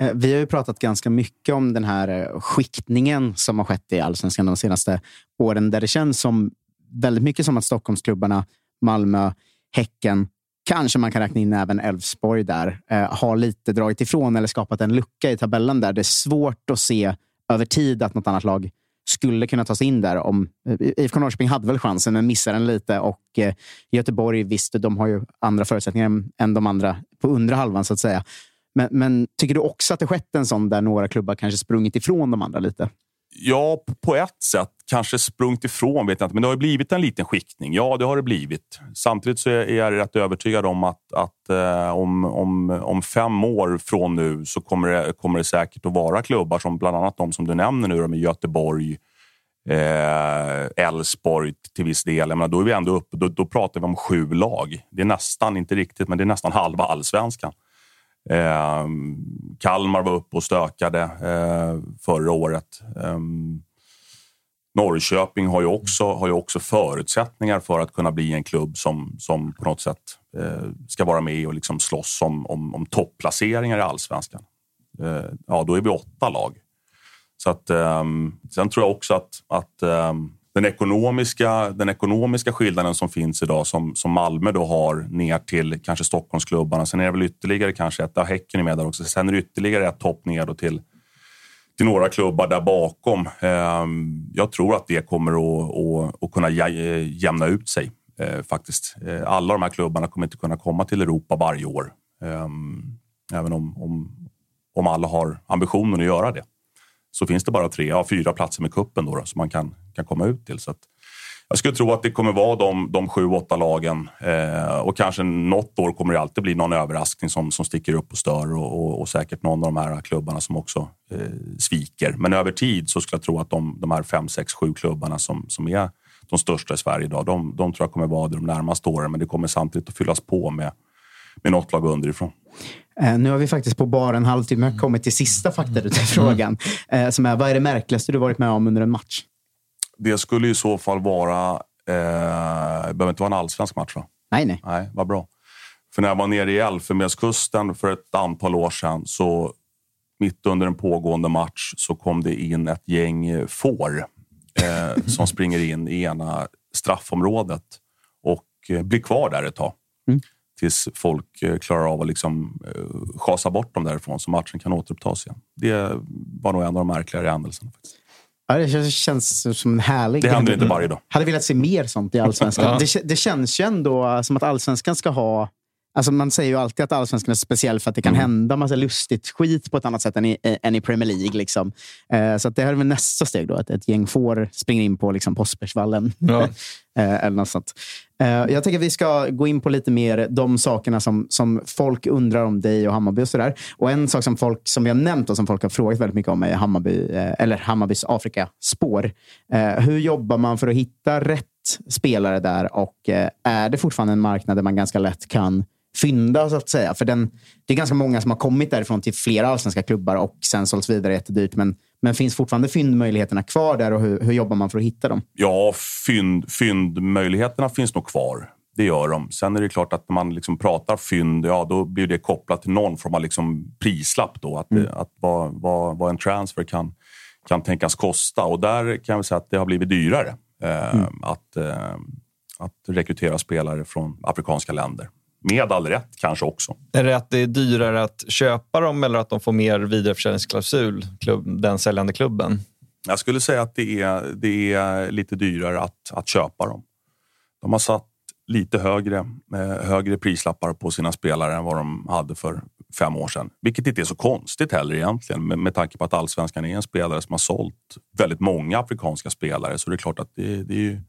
Eh, Vi har ju pratat ganska mycket om den här eh, skiktningen som har skett i allsvenskan de senaste åren, där det känns som väldigt mycket som att Stockholmsklubbarna, Malmö, Häcken, kanske man kan räkna in även Elfsborg där, har lite dragit ifrån eller skapat en lucka i tabellen där det är svårt att se över tid att något annat lag skulle kunna ta sig in där. Om, eh, IFK Norrköping hade väl chansen, men missade den lite. Och eh, Göteborg, visst, de har ju andra förutsättningar än- än de andra på undre halvan, så att säga. Men, men tycker du också att det skett en sån där några klubbar kanske sprungit ifrån de andra lite? Ja, på ett sätt. Kanske sprungit ifrån, vet jag inte. Men det har ju blivit en liten skiktning. Ja, det har det blivit. Samtidigt så är jag rätt övertygad om att, att eh, om, om, om fem år från nu så kommer det, kommer det säkert att vara klubbar som bland annat de som du nämner nu, med Göteborg, Göteborg, eh, Elfsborg till viss del. Jag menar, då är vi ändå uppe, då, då pratar vi om sju lag. Det är nästan, inte riktigt, men det är nästan halva allsvenskan. Eh, Kalmar var uppe och stökade eh, förra året. Eh, Norrköping har ju, också, har ju också förutsättningar för att kunna bli en klubb som, som på något sätt eh, ska vara med och liksom slåss om, om, om topplaceringar i allsvenskan. Eh, ja, då är vi åtta lag. Så att, ehm, sen tror jag också att, att ehm, den, ekonomiska, den ekonomiska skillnaden som finns idag som, som Malmö då har ner till kanske Stockholmsklubbarna. Sen är det väl ytterligare kanske ett, ja, Häcken är med där också. Sen är det ytterligare ett topp ner då till, till några klubbar där bakom. Ehm, jag tror att det kommer att, att, att kunna jämna ut sig eh, faktiskt. Eh, alla de här klubbarna kommer inte kunna komma till Europa varje år. Ehm, även om, om, om alla har ambitionen att göra det så finns det bara tre, ja, fyra platser med kuppen då, då, som man kan, kan komma ut till. Så jag skulle tro att det kommer vara de, de sju, åtta lagen eh, och kanske något år kommer det alltid bli någon överraskning som, som sticker upp och stör och, och, och säkert någon av de här klubbarna som också eh, sviker. Men över tid så skulle jag tro att de, de här fem, sex, sju klubbarna som, som är de största i Sverige idag, de, de tror jag kommer vara det de närmaste åren. Men det kommer samtidigt att fyllas på med, med något lag underifrån. Eh, nu har vi faktiskt på bara en halvtimme kommit till sista faktaruta-frågan. Eh, som är, vad är det märkligaste du varit med om under en match? Det skulle i så fall vara... Eh, det behöver inte vara en allsvensk match, va? Nej, nej. Nej, vad bra. För när jag var nere i Elfenbenskusten för ett antal år sedan så mitt under en pågående match så kom det in ett gäng får eh, som springer in i ena straffområdet och eh, blir kvar där ett tag. Mm. Tills folk eh, klarar av att liksom, eh, schasa bort dem därifrån så matchen kan återupptas igen. Det var nog en av de märkligare händelserna. Faktiskt. Ja, det känns, känns som en härlig... Det händer inte varje dag. hade velat se mer sånt i allsvenskan. Ja. det, det känns ju ändå som att allsvenskan ska ha... Alltså man säger ju alltid att allsvenskan är speciell för att det kan Mm. hända massa lustigt skit på ett annat sätt än i, eh, än i Premier League. Liksom. Eh, så att det här är väl nästa steg. då, Att ett gäng får springer in på liksom, Påskersvallen. Ja. Eh, eller något sånt. Eh, jag tänker att vi ska gå in på lite mer de sakerna som, som folk undrar om dig och Hammarby. Och, sådär. och En sak som, folk, som vi har nämnt och som folk har frågat väldigt mycket om är Hammarby, eh, eller Hammarbys Afrikaspår. Eh, hur jobbar man för att hitta rätt spelare där? Och eh, Är det fortfarande en marknad där man ganska lätt kan fynda, så att säga? För den, det är ganska många som har kommit därifrån till flera allsvenska klubbar och sen sålts vidare jättedyrt. Men, men finns fortfarande fyndmöjligheterna kvar där och hur, hur jobbar man för att hitta dem? Ja, fynd, fyndmöjligheterna finns nog kvar. Det gör de. Sen är det klart att när man liksom pratar fynd, ja, då blir det kopplat till någon form av liksom prislapp. Då, att, det- att vad, vad, vad en transfer kan, kan tänkas kosta. Och där kan jag säga att det har blivit dyrare eh, att, eh, att rekrytera spelare från afrikanska länder. Med all rätt kanske också. Är det att det är dyrare att köpa dem eller att de får mer vidareförsäljningsklausul, klubb, den säljande klubben? Jag skulle säga att det är, det är lite dyrare att, att köpa dem. De har satt lite högre, eh, högre prislappar på sina spelare än vad de hade för fem år sedan. Vilket inte är så konstigt heller egentligen med, med tanke på att allsvenskan är en spelare som har sålt väldigt många afrikanska spelare. Så det är klart att det, det är ju,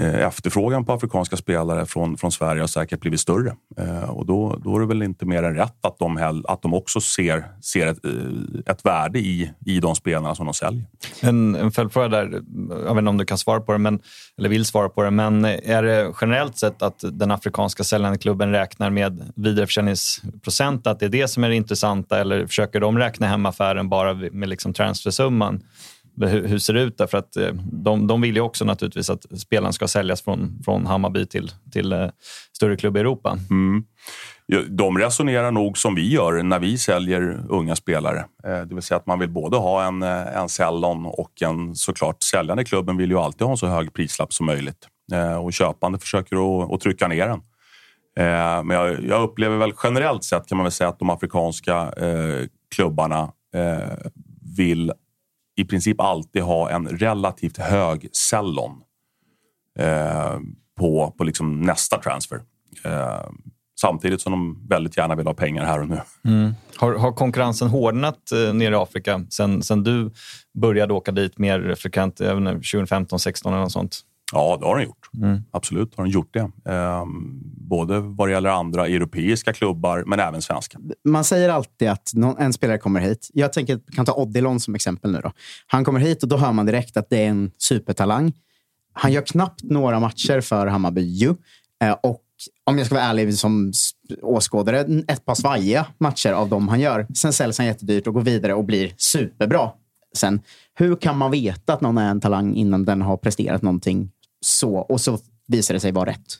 Eh, efterfrågan på afrikanska spelare från, från Sverige har säkert blivit större. Eh, och då, då är det väl inte mer än rätt att de, hell, att de också ser, ser ett, eh, ett värde i, i de spelarna som de säljer. En, en följdfråga där, jag vet inte om du kan svara på det, men, eller vill svara på det, men är det generellt sett att den afrikanska säljande klubben räknar med vidareförsäljningsprocent, att det är det som är det intressanta, eller försöker de räkna hem affären bara med liksom transfersumman? Hur, hur ser det ut? Därför att eh, de, de vill ju också naturligtvis att spelaren ska säljas från, från Hammarby till, till eh, större klubb i Europa. Mm. De resonerar nog som vi gör när vi säljer unga spelare. Eh, det vill säga att man vill både ha en, en säljare och en såklart säljande klubben vill ju alltid ha en så hög prislapp som möjligt. Och köpande försöker att, att trycka ner den. Men jag, jag, upplever väl generellt sett kan man väl säga att de afrikanska klubbarna vill i princip alltid ha en relativt hög sellon eh, på, på liksom nästa transfer. Eh, samtidigt som de väldigt gärna vill ha pengar här och nu. Mm. Har, har konkurrensen hårdnat eh, nere i Afrika sen, sen du började åka dit mer frekvent, 2015, 16 eller något sånt? Ja, det har den gjort. Mm. Absolut har den gjort det. Ehm, både vad det gäller andra europeiska klubbar, men även svenska. Man säger alltid att någon, en spelare kommer hit. Jag tänker, kan ta Odilon som exempel nu. Då. Han kommer hit och då hör man direkt att det är en supertalang. Han gör knappt några matcher för Hammarby ju. Eh, och om jag ska vara ärlig som åskådare, ett par svajiga matcher av dem han gör. Sen säljs han jättedyrt och går vidare och blir superbra. Sen, hur kan man veta att någon är en talang innan den har presterat någonting så och så visar det sig vara rätt?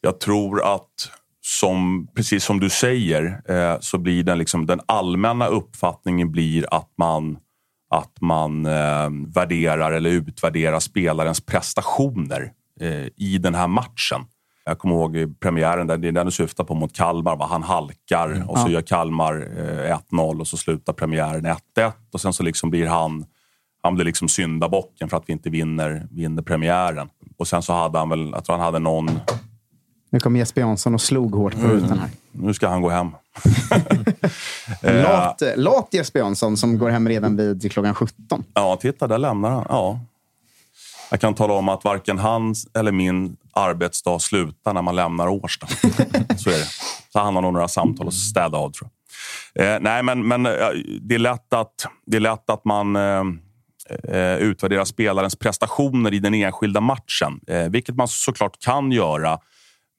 Jag tror att som, precis som du säger eh, så blir den, liksom, den allmänna uppfattningen blir att man, att man eh, värderar eller utvärderar spelarens prestationer eh, i den här matchen. Jag kommer ihåg premiären, där, det är den du syftar på, mot Kalmar. Va? Han halkar mm. och så gör Kalmar eh, 1-0 och så slutar premiären 1-1. Och sen så liksom blir han, han blir liksom syndabocken för att vi inte vinner, vinner premiären. Och sen så hade han väl, jag tror han hade någon... Nu kom Jesper Jansson och slog hårt på mm. rutan här. Nu ska han gå hem. lat, lat Jesper Jansson som går hem redan vid klockan 17. Ja, titta där lämnar han. Ja. Jag kan tala om att varken hans eller min arbetsdag slutar när man lämnar Årsta. så är det. Så han har nog några samtal att städa av, tror jag. Eh, nej, men, men det, är lätt att, det är lätt att man eh, eh, utvärderar spelarens prestationer i den enskilda matchen. Eh, vilket man såklart kan göra.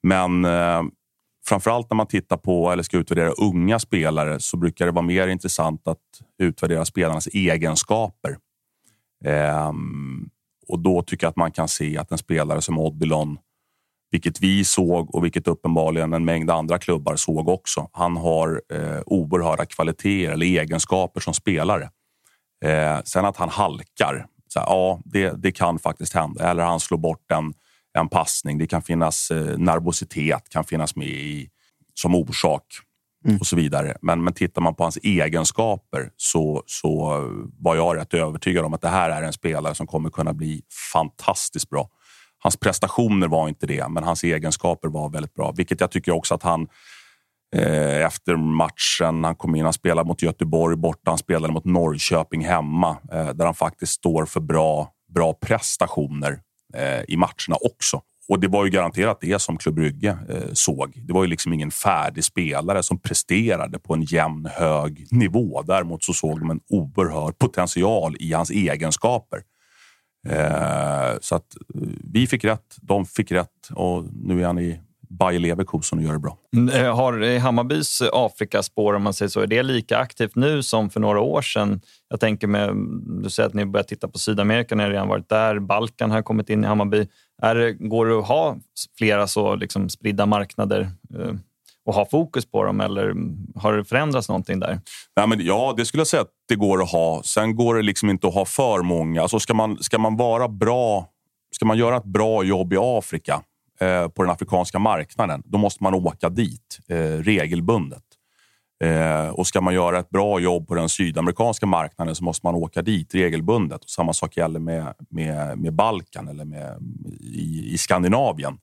Men eh, framförallt när man tittar på eller ska utvärdera unga spelare så brukar det vara mer intressant att utvärdera spelarnas egenskaper. Eh, och då tycker jag att man kan se att en spelare som Odilon, vilket vi såg och vilket uppenbarligen en mängd andra klubbar såg också. Han har eh, oerhörda kvaliteter eller egenskaper som spelare. Eh, sen att han halkar, så här, ja, det, det kan faktiskt hända. Eller han slår bort en, en passning. Det kan finnas eh, nervositet kan finnas med i, som orsak mm. och så vidare. Men, men tittar man på hans egenskaper så, så var jag rätt övertygad om att det här är en spelare som kommer kunna bli fantastiskt bra. Hans prestationer var inte det, men hans egenskaper var väldigt bra. Vilket jag tycker också att han eh, efter matchen, han kom in, han spelade mot Göteborg borta, han spelade mot Norrköping hemma. Eh, där han faktiskt står för bra, bra prestationer Eh, i matcherna också. Och det var ju garanterat det som Klubb Brygge eh, såg. Det var ju liksom ingen färdig spelare som presterade på en jämn hög nivå. Däremot så såg de en oerhörd potential i hans egenskaper. Eh, så att eh, vi fick rätt, de fick rätt och nu är han i Bayer Leverkusen och gör det bra. Mm, eh, har Hammarbys Afrikaspår, om man säger så, är det lika aktivt nu som för några år sedan? Jag tänker med, du säger att ni börjar titta på Sydamerika, ni har redan varit där. Balkan har kommit in i Hammarby. Är, går det att ha flera så liksom spridda marknader eh, och ha fokus på dem eller har det förändrats någonting där? Nej, men ja, det skulle jag säga att det går att ha. Sen går det liksom inte att ha för många. Alltså ska, man, ska man vara bra, ska man göra ett bra jobb i Afrika eh, på den afrikanska marknaden, då måste man åka dit eh, regelbundet. Eh, och ska man göra ett bra jobb på den sydamerikanska marknaden så måste man åka dit regelbundet. Och samma sak gäller med, med, med Balkan eller med, i, i Skandinavien.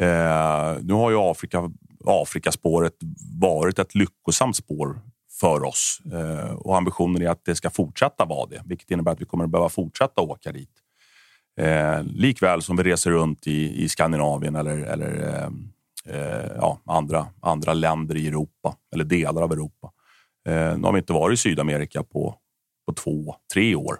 Eh, nu har ju Afrika, Afrikaspåret varit ett lyckosamt spår för oss eh, och ambitionen är att det ska fortsätta vara det, vilket innebär att vi kommer att behöva fortsätta åka dit. Eh, likväl som vi reser runt i, i Skandinavien eller, eller eh, eh, ja, andra, andra länder i Europa eller delar av Europa. Eh, nu har vi inte varit i Sydamerika på, på två, tre år.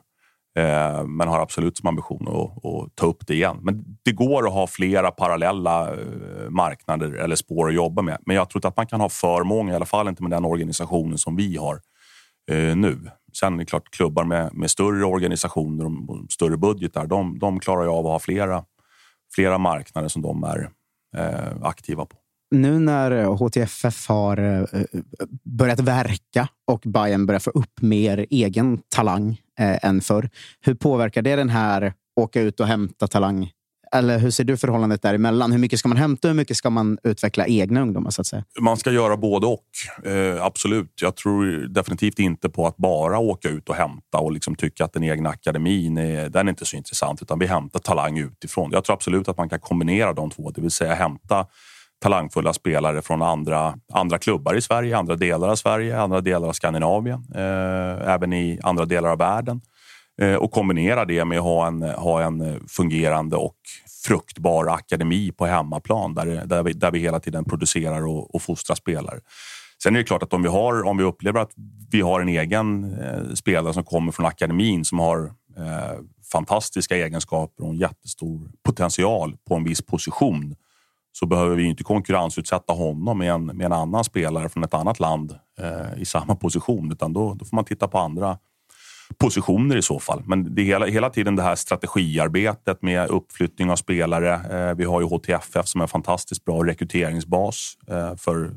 Eh, men har absolut som ambition att, att, ta upp det igen. Men det går att ha flera parallella eh, marknader eller spår att jobba med. Men jag tror inte att man kan ha för många, i alla fall inte med den organisationen som vi har eh, nu. Sen är det klart klubbar med, med större organisationer och större budgetar, de, de klarar ju av att ha flera, flera marknader som de är eh, aktiva på. Nu när eh, HTFF har eh, eh, börjat verka och Bayern börjar få upp mer egen talang eh, än förr. Hur påverkar det den här åka ut och hämta talang eller hur ser du förhållandet däremellan? Hur mycket ska man hämta och hur mycket ska man utveckla egna ungdomar? så att säga? Man ska göra både och. Eh, absolut. Jag tror definitivt inte på att bara åka ut och hämta och liksom tycka att den egna akademin är, den är inte så intressant. Utan vi hämtar talang utifrån. Jag tror absolut att man kan kombinera de två. Det vill säga hämta talangfulla spelare från andra, andra klubbar i Sverige, andra delar av Sverige, andra delar av Skandinavien, eh, även i andra delar av världen. Eh, och kombinera det med att ha en, ha en fungerande och fruktbar akademi på hemmaplan där, där, vi, där vi hela tiden producerar och, och fostrar spelare. Sen är det klart att om vi, har, om vi upplever att vi har en egen eh, spelare som kommer från akademin som har eh, fantastiska egenskaper och en jättestor potential på en viss position så behöver vi inte konkurrensutsätta honom med en, med en annan spelare från ett annat land eh, i samma position utan då, då får man titta på andra positioner i så fall. Men det är hela, hela tiden det här strategiarbetet med uppflyttning av spelare. Eh, vi har ju HTFF som är en fantastiskt bra rekryteringsbas eh, för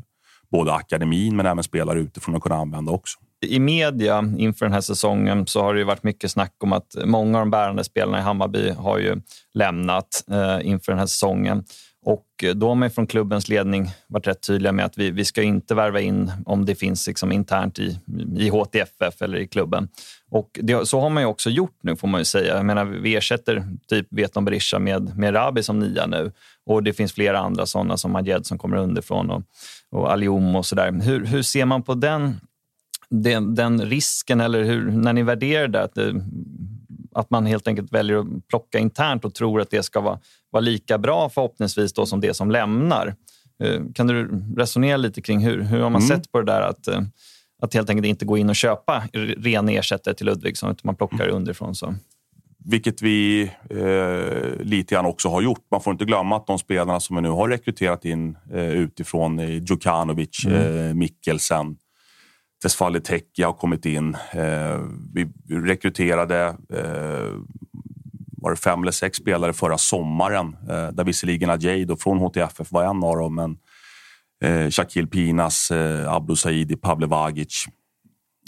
både akademin men även spelare utifrån att kunna använda också. I media inför den här säsongen så har det varit mycket snack om att många av de bärande spelarna i Hammarby har ju lämnat eh, inför den här säsongen. Och då har man från klubbens ledning varit rätt tydliga med att vi, vi ska inte värva in om det finns liksom internt i, i HTFF eller i klubben. Och det, så har man ju också gjort nu får man ju säga. Jag menar, vi ersätter typ Veton Berisha med, med Rabi som nia nu. Och det finns flera andra sådana som Majed som kommer underifrån och, och Aliom och sådär. Hur, hur ser man på den, den, den risken eller hur, när ni värderar det? Att, det, att man helt enkelt väljer att plocka internt och tror att det ska vara, vara lika bra förhoppningsvis då som det som lämnar. Eh, kan du resonera lite kring hur, hur har man mm. sett på det där att eh, att helt enkelt inte gå in och köpa ren ersättare till Ludvigsson utan man plockar mm. underifrån. Så. Vilket vi eh, lite grann också har gjort. Man får inte glömma att de spelarna som vi nu har rekryterat in eh, utifrån, eh, Djukanovic, mm. eh, Mikkelsen, Tesfaye Teki har kommit in. Eh, vi rekryterade eh, var det fem eller sex spelare förra sommaren eh, där visserligen Ajay från HTFF var en av dem, men eh, Shakil Pinas, eh, Abdo Saidi, Pavle Vagic.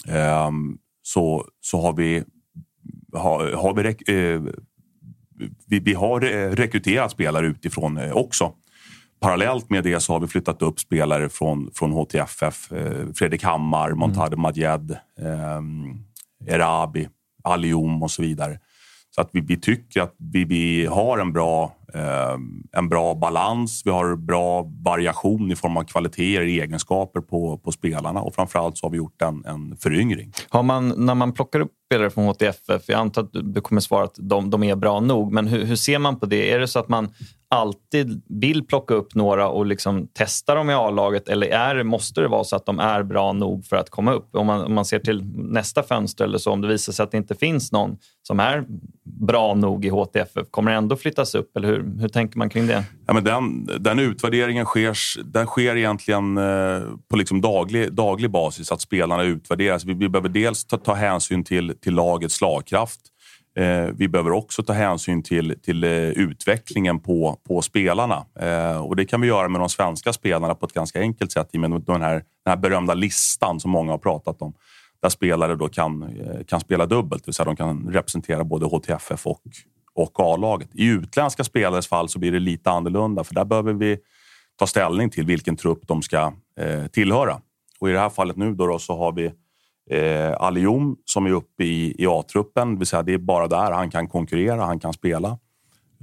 Eh, så, så har vi, har, har vi, eh, vi, vi, har eh, rekryterat spelare utifrån eh, också. Parallellt med det så har vi flyttat upp spelare från, från HTFF. Eh, Fredrik Hammar, Montade mm. Madjed, eh, Erabi, Alium och så vidare. Så att vi, vi tycker att vi, vi har en bra, Eh, en bra balans. Vi har bra variation i form av kvaliteter, egenskaper på, på spelarna och framförallt så har vi gjort en, en föryngring. Har man, när man plockar upp spelare från HTFF, jag antar att du kommer svara att de, de är bra nog, men hur, hur, ser man på det? Är det så att man alltid vill plocka upp några och liksom testa dem i A-laget eller är, måste det vara så att de är bra nog för att komma upp? Om man, om man ser till nästa fönster eller så, om det visar sig att det inte finns någon som är bra nog i HTFF, kommer det ändå flyttas upp? Eller hur, hur tänker man kring det? Ja, men den, den utvärderingen sker, den sker egentligen eh, på liksom daglig, daglig basis, att spelarna utvärderas. Vi, vi behöver dels ta, ta hänsyn till, till lagets slagkraft. Eh, vi behöver också ta hänsyn till, till eh, utvecklingen på, på spelarna. Eh, och det kan vi göra med de svenska spelarna på ett ganska enkelt sätt i med den här, den här berömda listan som många har pratat om. Där spelare då kan, eh, kan spela dubbelt, det vill säga de kan representera både HTFF och, och A-laget. I utländska spelares fall så blir det lite annorlunda för där behöver vi ta ställning till vilken trupp de ska eh, tillhöra. Och I det här fallet nu då, då så har vi Eh, Alium som är uppe i, i A-truppen, det vill säga det är bara där han kan konkurrera, han kan spela.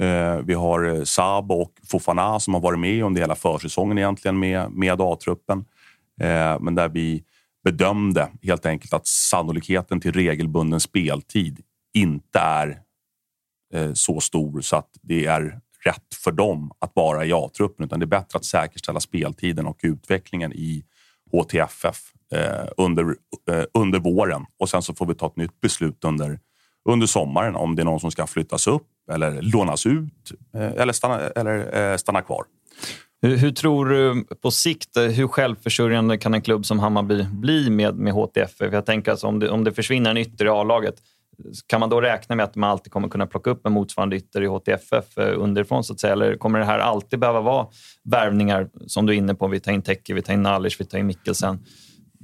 Eh, vi har eh, Saab och Fofana som har varit med under hela försäsongen egentligen med, med A-truppen. Eh, men där vi bedömde helt enkelt att sannolikheten till regelbunden speltid inte är Eh, så stor så att det är rätt för dem att vara i A-truppen, utan det är bättre att säkerställa speltiden och utvecklingen i HTFF eh, under, eh, under våren och sen så får vi ta ett nytt beslut under, under sommaren om det är någon som ska flyttas upp eller lånas ut eh, eller, stanna, eller eh, stanna kvar. Hur, hur, tror du på sikt, eh, hur självförsörjande kan en klubb som Hammarby bli med, med HTFF? Jag tänker alltså om det, om det försvinner en ytter i A-laget, kan man då räkna med att man alltid kommer kunna plocka upp en motsvarande ytter i HTFF eh, underifrån? Så att säga? Eller kommer det här alltid behöva vara värvningar som du är inne på? Vi tar in Tecke, vi tar in Nalic, vi tar in Mikkelsen.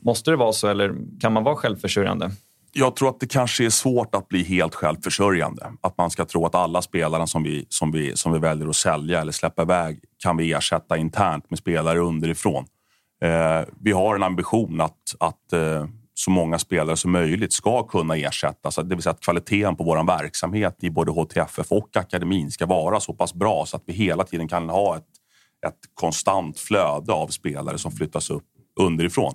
Måste det vara så eller kan man vara självförsörjande? Jag tror att det kanske är svårt att bli helt självförsörjande. Att man ska tro att alla spelarna som vi, som vi, som vi väljer att sälja eller släppa iväg kan vi ersätta internt med spelare underifrån. Eh, vi har en ambition att, att eh, så många spelare som möjligt ska kunna ersättas. Det vill säga att kvaliteten på vår verksamhet i både HTFF och akademin ska vara så pass bra så att vi hela tiden kan ha ett, ett konstant flöde av spelare som flyttas upp underifrån.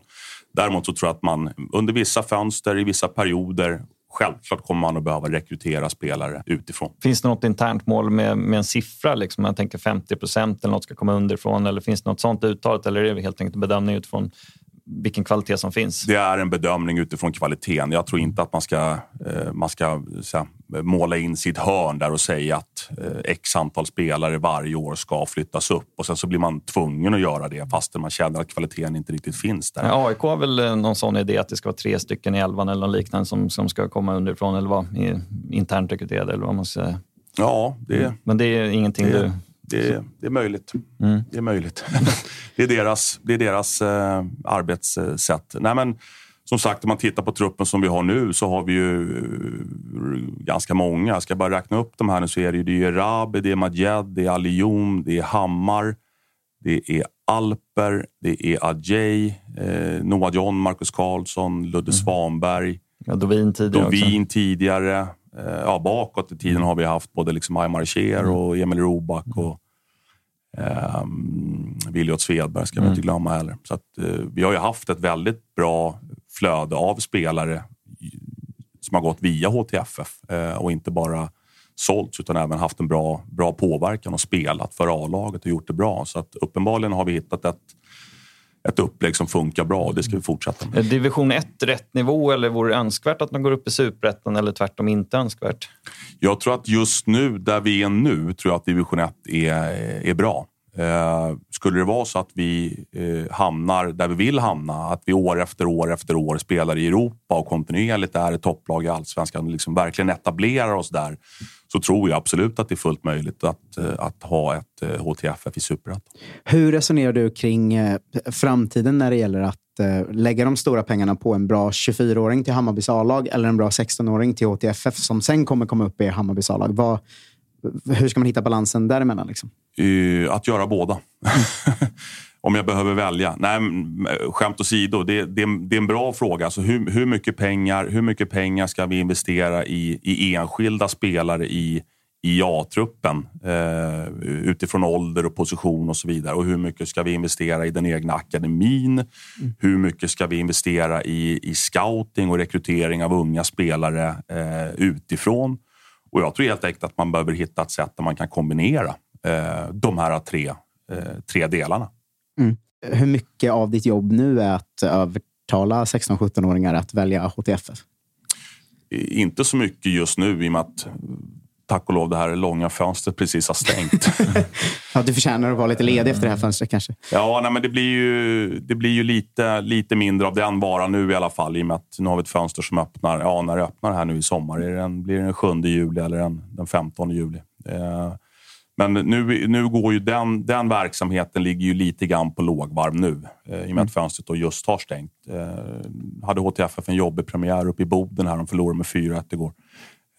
Däremot så tror jag att man under vissa fönster, i vissa perioder Självklart kommer man att behöva rekrytera spelare utifrån. Finns det något internt mål med, med en siffra? Liksom? Jag tänker 50 procent eller något ska komma underifrån. Eller finns det något sånt uttalat? Eller är det helt enkelt bedömning utifrån vilken kvalitet som finns? Det är en bedömning utifrån kvaliteten. Jag tror inte att man ska, eh, man ska här, måla in sitt hörn där och säga att eh, x antal spelare varje år ska flyttas upp och sen så blir man tvungen att göra det fastän man känner att kvaliteten inte riktigt finns där. Ja, AIK har väl eh, någon sån idé att det ska vara tre stycken i elvan eller något liknande som, som ska komma underifrån eller vara internt rekryterade eller vad man ska säga. Ja, det... Men det är ingenting det, du det, det är möjligt. Mm. Det är möjligt. det är deras, det är deras eh, arbetssätt. Nej, men, som sagt, om man tittar på truppen som vi har nu så har vi ju eh, ganska många. Jag ska bara räkna upp de här nu så är det ju, det är Rabi, det är Majed, det är Alium, det är Hammar, det är Alper, det är Ajay, eh, Noah John, Marcus Karlsson, Ludde mm. Svanberg. Ja, Dovin tidigare Dovin tidigare. Eh, ja, bakåt i tiden har vi haft både liksom Aymar och Emil Roback och um, Williot Svedberg ska vi inte mm. glömma heller. Så att, uh, vi har ju haft ett väldigt bra flöde av spelare som har gått via HTFF uh, och inte bara sålts utan även haft en bra, bra påverkan och spelat för A-laget och gjort det bra. Så att uppenbarligen har vi hittat ett ett upplägg som funkar bra det ska vi fortsätta med. Division 1 rätt nivå eller vore det önskvärt att man går upp i superettan eller tvärtom inte önskvärt? Jag tror att just nu, där vi är nu, tror jag att division 1 är, är bra. Eh, skulle det vara så att vi eh, hamnar där vi vill hamna, att vi år efter år efter år spelar i Europa och kontinuerligt är ett topplag i allsvenskan och liksom verkligen etablerar oss där, så tror jag absolut att det är fullt möjligt att, eh, att ha ett HTFF eh, i Superettan. Hur resonerar du kring eh, framtiden när det gäller att lägga de stora pengarna på en bra 24-åring till Hammarbys A-lag eller en bra 16-åring till HTFF som sen kommer komma upp i Hammarbys A-lag? Hur ska man hitta balansen däremellan? Liksom? Att göra båda. Om jag behöver välja? Nej, skämt åsido, det, det, det är en bra fråga. Alltså hur, hur, mycket pengar, hur mycket pengar ska vi investera i, i enskilda spelare i, i A-truppen eh, utifrån ålder och position och så vidare. Och hur mycket ska vi investera i den egna akademin? Mm. Hur mycket ska vi investera i, i scouting och rekrytering av unga spelare eh, utifrån? Och jag tror helt enkelt att man behöver hitta ett sätt där man kan kombinera eh, de här tre, eh, tre delarna. Mm. Hur mycket av ditt jobb nu är att övertala 16-17-åringar att välja HTFF? Inte så mycket just nu i och med att tack och lov det här långa fönstret precis har stängt. ja, du förtjänar att vara lite ledig efter det här fönstret kanske? Ja, nej, men det blir ju, det blir ju lite, lite mindre av den varan nu i alla fall. I och med att nu har vi ett fönster som öppnar, ja, när det öppnar här nu i sommar. Är det den, blir det den 7 juli eller den, den 15 juli? Eh, men nu, nu går ju den, den verksamheten ligger ju lite grann på lågvarv nu eh, i och med mm. att fönstret då just har stängt. Eh, hade HTFF en jobbig premiär uppe i Boden här. De förlorade med 4-1 igår.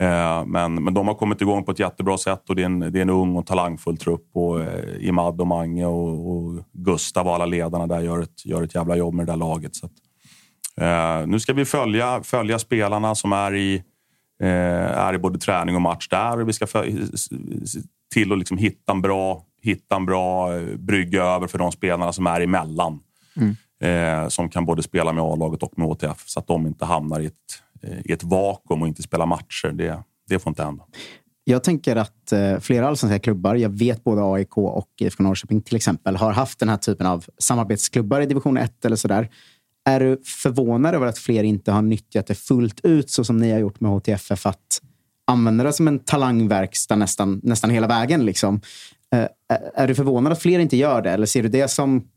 Eh, men, men de har kommit igång på ett jättebra sätt och det är en, det är en ung och talangfull trupp. Och, eh, Imad och Mange och, och Gustav och alla ledarna där gör ett, gör ett jävla jobb med det där laget. Så att, eh, nu ska vi följa, följa spelarna som är i, är i både träning och match där. Vi ska till att liksom hitta en bra, hitta en bra eh, brygga över för de spelarna som är emellan. Mm. Eh, som kan både spela med A-laget och med HTF så att de inte hamnar i ett, eh, i ett vakuum och inte spelar matcher. Det, det får inte hända. Jag tänker att eh, flera allsvenska klubbar, jag vet både AIK och IFK Norrköping till exempel, har haft den här typen av samarbetsklubbar i division 1 eller sådär. Är du förvånad över att fler inte har nyttjat det fullt ut så som ni har gjort med HTFF? Att använda det som en talangverkstad nästan, nästan hela vägen. Liksom. Eh, eh, är du förvånad att fler inte gör det? Eller ser du det som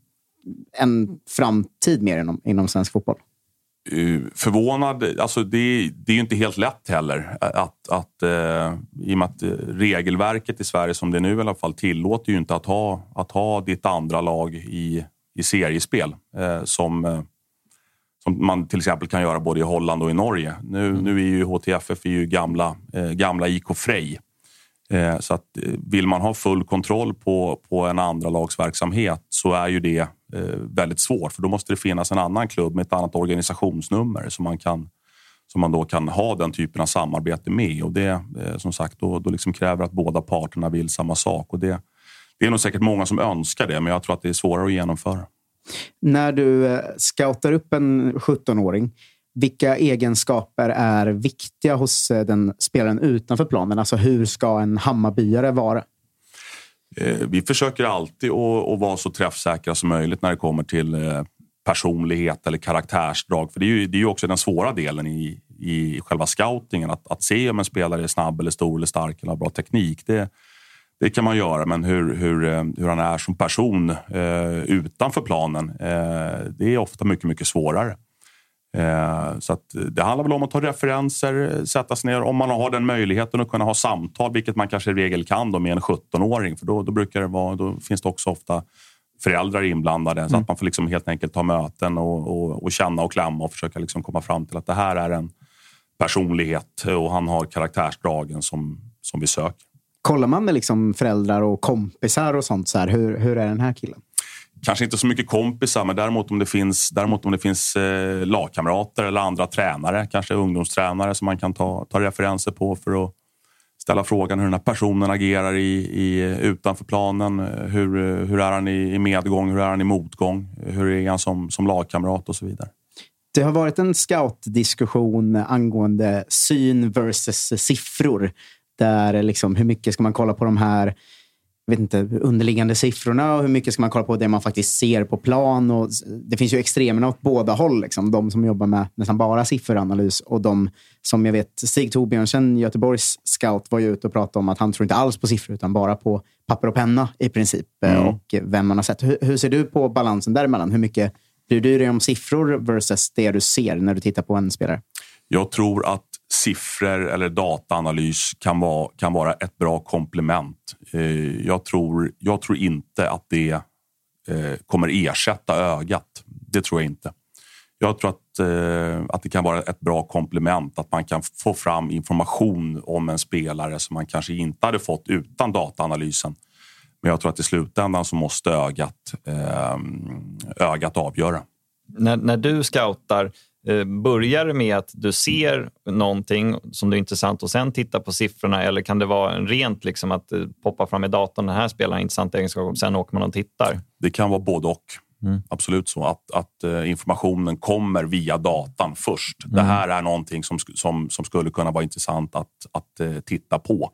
en framtid mer inom, inom svensk fotboll? Uh, förvånad, alltså det, det är ju inte helt lätt heller. Att, att, uh, I och med att regelverket i Sverige som det är nu i alla fall tillåter ju inte att ha, att ha ditt andra lag i, i seriespel. Uh, som, som man till exempel kan göra både i Holland och i Norge. Nu, mm. nu är ju HTFF är ju gamla, gamla IK Frej Eh, så att eh, vill man ha full kontroll på, på en andra lagsverksamhet så är ju det eh, väldigt svårt för då måste det finnas en annan klubb med ett annat organisationsnummer som man kan som man då kan ha den typen av samarbete med. Och det som sagt, då, då liksom kräver att båda parterna vill samma sak. Och det, det är nog säkert många som önskar det, men jag tror att det är svårare att genomföra. När du eh, scoutar upp en 17-åring, vilka egenskaper är viktiga hos eh, den spelaren utanför planen? Alltså hur ska en Hammarbyare vara? Eh, vi försöker alltid att vara så träffsäkra som möjligt när det kommer till personlighet eller karaktärsdrag. För det är ju, det är ju också den svåra delen i, i själva scoutingen. Att, att se om en spelare är snabb eller stor eller stark eller har bra teknik. Det, det kan man göra, men hur, hur, hur han är som person eh, utanför planen, eh, det är ofta mycket, mycket svårare. Eh, så det handlar väl om att ta referenser, sätta sig ner om man har den möjligheten att kunna ha samtal, vilket man kanske i regel kan då med en 17-åring. För då, då, brukar det vara, då finns det också ofta föräldrar inblandade mm. så att man får liksom helt enkelt ta möten och, och, och, känna och klämma och försöka liksom komma fram till att det här är en personlighet och han har karaktärsdragen som, som vi söker. Kollar man med liksom föräldrar och kompisar och sånt? Så här, hur, hur är den här killen? Kanske inte så mycket kompisar, men däremot om det finns, däremot om det finns eh, lagkamrater eller andra tränare, kanske ungdomstränare som man kan ta, ta referenser på för att ställa frågan hur den här personen agerar i, i, utanför planen. Hur, hur är han i, i medgång? Hur är han i motgång? Hur är han som, som lagkamrat och så vidare? Det har varit en scoutdiskussion angående syn versus siffror. Där liksom, hur mycket ska man kolla på de här vet inte, underliggande siffrorna och hur mycket ska man kolla på det man faktiskt ser på plan. Och det finns ju extremerna åt båda håll. Liksom. De som jobbar med nästan bara sifferanalys och de som jag vet, Stig Torbjörnsen, Göteborgs scout, var ju ute och pratade om att han tror inte alls på siffror utan bara på papper och penna i princip. Mm. Och vem man har sett. Hur, hur, ser du på balansen däremellan? Hur mycket bryr du dig om siffror versus det du ser när du tittar på en spelare? Jag tror att siffror eller dataanalys kan vara, kan vara ett bra komplement. Eh, jag tror, jag tror inte att det eh, kommer ersätta ögat. Det tror jag inte. Jag tror att, eh, att det kan vara ett bra komplement. Att man kan få fram information om en spelare som man kanske inte hade fått utan dataanalysen. Men jag tror att i slutändan så måste ögat, ehm, ögat avgöra. När, när du scoutar, Eh, börjar det med att du ser någonting som är intressant och sen tittar på siffrorna eller kan det vara en rent liksom att eh, poppa fram i datorn, den här spelar en intressant egenskap och sen åker man och tittar? Det kan vara både och. Mm. Absolut så. Att, att uh, informationen kommer via datan först. Mm. Det här är någonting som, som, som skulle kunna vara intressant att, att titta på.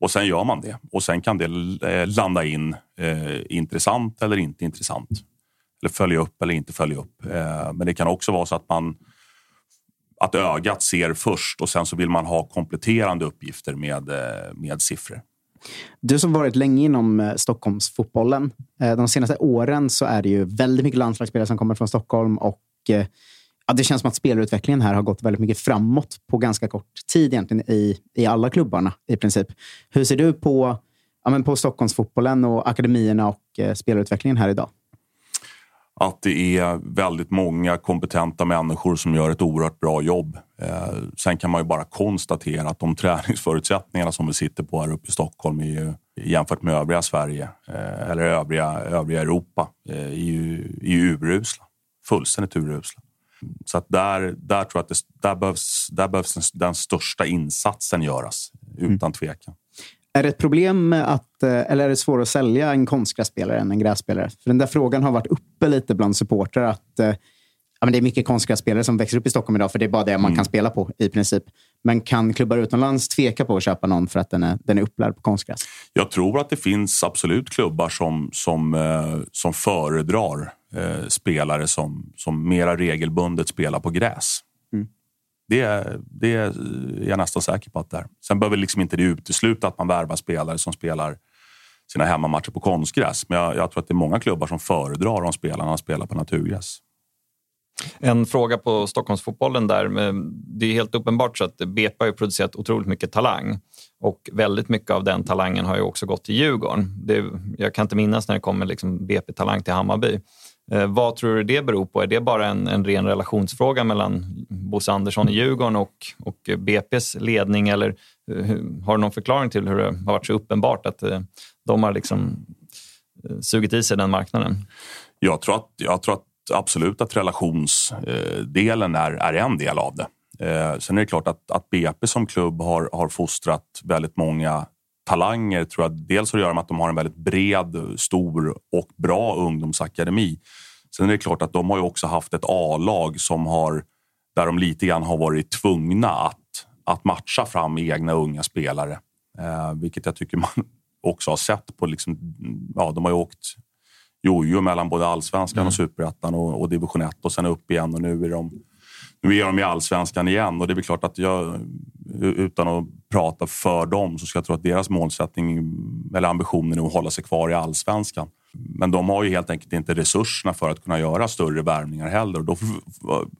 Och sen gör man det. Och sen kan det landa in intressant eller inte intressant eller följa upp eller inte följa upp. Eh, men det kan också vara så att man att ögat ser först och sen så vill man ha kompletterande uppgifter med, eh, med siffror. Du som varit länge inom eh, Stockholmsfotbollen. Eh, de senaste åren så är det ju väldigt mycket landslagsspelare som kommer från Stockholm och ja, det känns som att spelutvecklingen här har gått väldigt mycket framåt på ganska kort tid egentligen i, i alla klubbarna i princip. Hur ser du på, ja, men på Stockholmsfotbollen och akademierna och spelutvecklingen här idag? Att det är väldigt många kompetenta människor som gör ett oerhört bra jobb. Eh, sen kan man ju bara konstatera att de träningsförutsättningarna som vi sitter på här uppe i Stockholm är ju, jämfört med övriga Sverige eh, eller övriga, övriga Europa eh, är, ju, är ju urusla. Fullständigt urusla. Så att där, där tror jag att det, där behövs, där behövs den, den största insatsen göras, utan mm. tvekan. Är det ett problem att, eh, eller är det svårare att sälja en konstgrässpelare än en grässpelare? För den där frågan har varit uppe lite bland supportrar. Att, eh, ja, men det är mycket konstgrässpelare som växer upp i Stockholm idag, för det är bara det man mm. kan spela på i princip. Men kan klubbar utomlands tveka på att köpa någon för att den är, den är upplärd på konstgräs? Jag tror att det finns absolut klubbar som, som, eh, som föredrar eh, spelare som, som mera regelbundet spelar på gräs. Det, det är jag nästan säker på att det är. Sen behöver liksom inte det utesluta att man värvar spelare som spelar sina hemmamatcher på konstgräs. Men jag, jag tror att det är många klubbar som föredrar om spelarna spelar på naturgräs. En fråga på Stockholmsfotbollen där. Det är helt uppenbart så att BP har producerat otroligt mycket talang och väldigt mycket av den talangen har ju också gått till Djurgården. Det, jag kan inte minnas när det kommer liksom BP-talang till Hammarby. Eh, vad tror du det beror på? Är det bara en, en ren relationsfråga mellan Bosse Andersson i Djurgården och, och BPs ledning? Eller eh, har du någon förklaring till hur det har varit så uppenbart att eh, de har liksom eh, sugit i sig den marknaden? Jag tror att, jag tror att absolut att relationsdelen är, är en del av det. Eh, sen är det klart att, att BP som klubb har, har fostrat väldigt många talanger. Tror jag dels har att göra med att de har en väldigt bred, stor och bra ungdomsakademi. Sen är det klart att de har ju också haft ett A-lag som har där de lite grann har varit tvungna att, att matcha fram egna unga spelare. Eh, vilket jag tycker man också har sett på... Liksom, ja, de har ju åkt jojo mellan både allsvenskan mm. och superettan och, och division 1 och sen upp igen och nu är de nu är de i allsvenskan igen och det är klart att jag, utan att prata för dem, så ska jag tro att deras målsättning eller ambitionen är att hålla sig kvar i allsvenskan. Men de har ju helt enkelt inte resurserna för att kunna göra större värvningar heller. Och då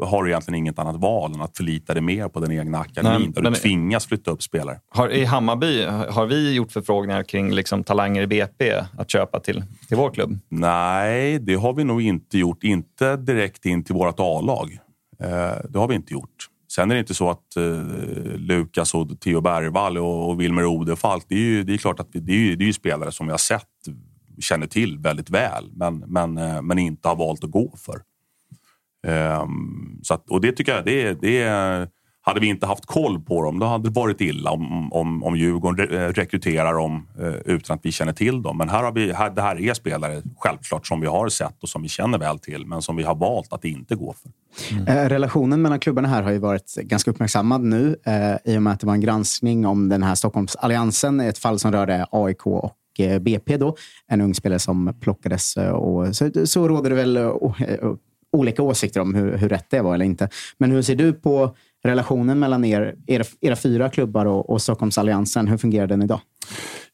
har du egentligen inget annat val än att förlita dig mer på den egna akademin Nej, där du tvingas flytta upp spelare. Har, I Hammarby, har vi gjort förfrågningar kring liksom, talanger i BP att köpa till, till vår klubb? Nej, det har vi nog inte gjort. Inte direkt in till vårt A-lag. Eh, det har vi inte gjort. Sen är det inte så att eh, Lukas och Theo Bergvall och, och Wilmer Odefalk, det är ju det är klart att vi, det, är ju, det är ju spelare som vi har sett, känner till väldigt väl, men, men, eh, men inte har valt att gå för. Um, så att, och det tycker jag, det, det är hade vi inte haft koll på dem, då hade det varit illa om, om, om Djurgården re eh, rekryterar dem eh, utan att vi känner till dem. Men här har vi, här, det här är spelare, självklart, som vi har sett och som vi känner väl till, men som vi har valt att inte gå för. Mm. Eh, relationen mellan klubbarna här har ju varit ganska uppmärksammad nu eh, i och med att det var en granskning om den här Stockholmsalliansen, ett fall som rörde AIK och eh, BP då. En ung spelare som plockades. Eh, och, så, så råder det väl olika åsikter om hur, hur rätt det var eller inte. Men hur ser du på relationen mellan er, era, era fyra klubbar och, och Stockholmsalliansen? Hur fungerar den idag?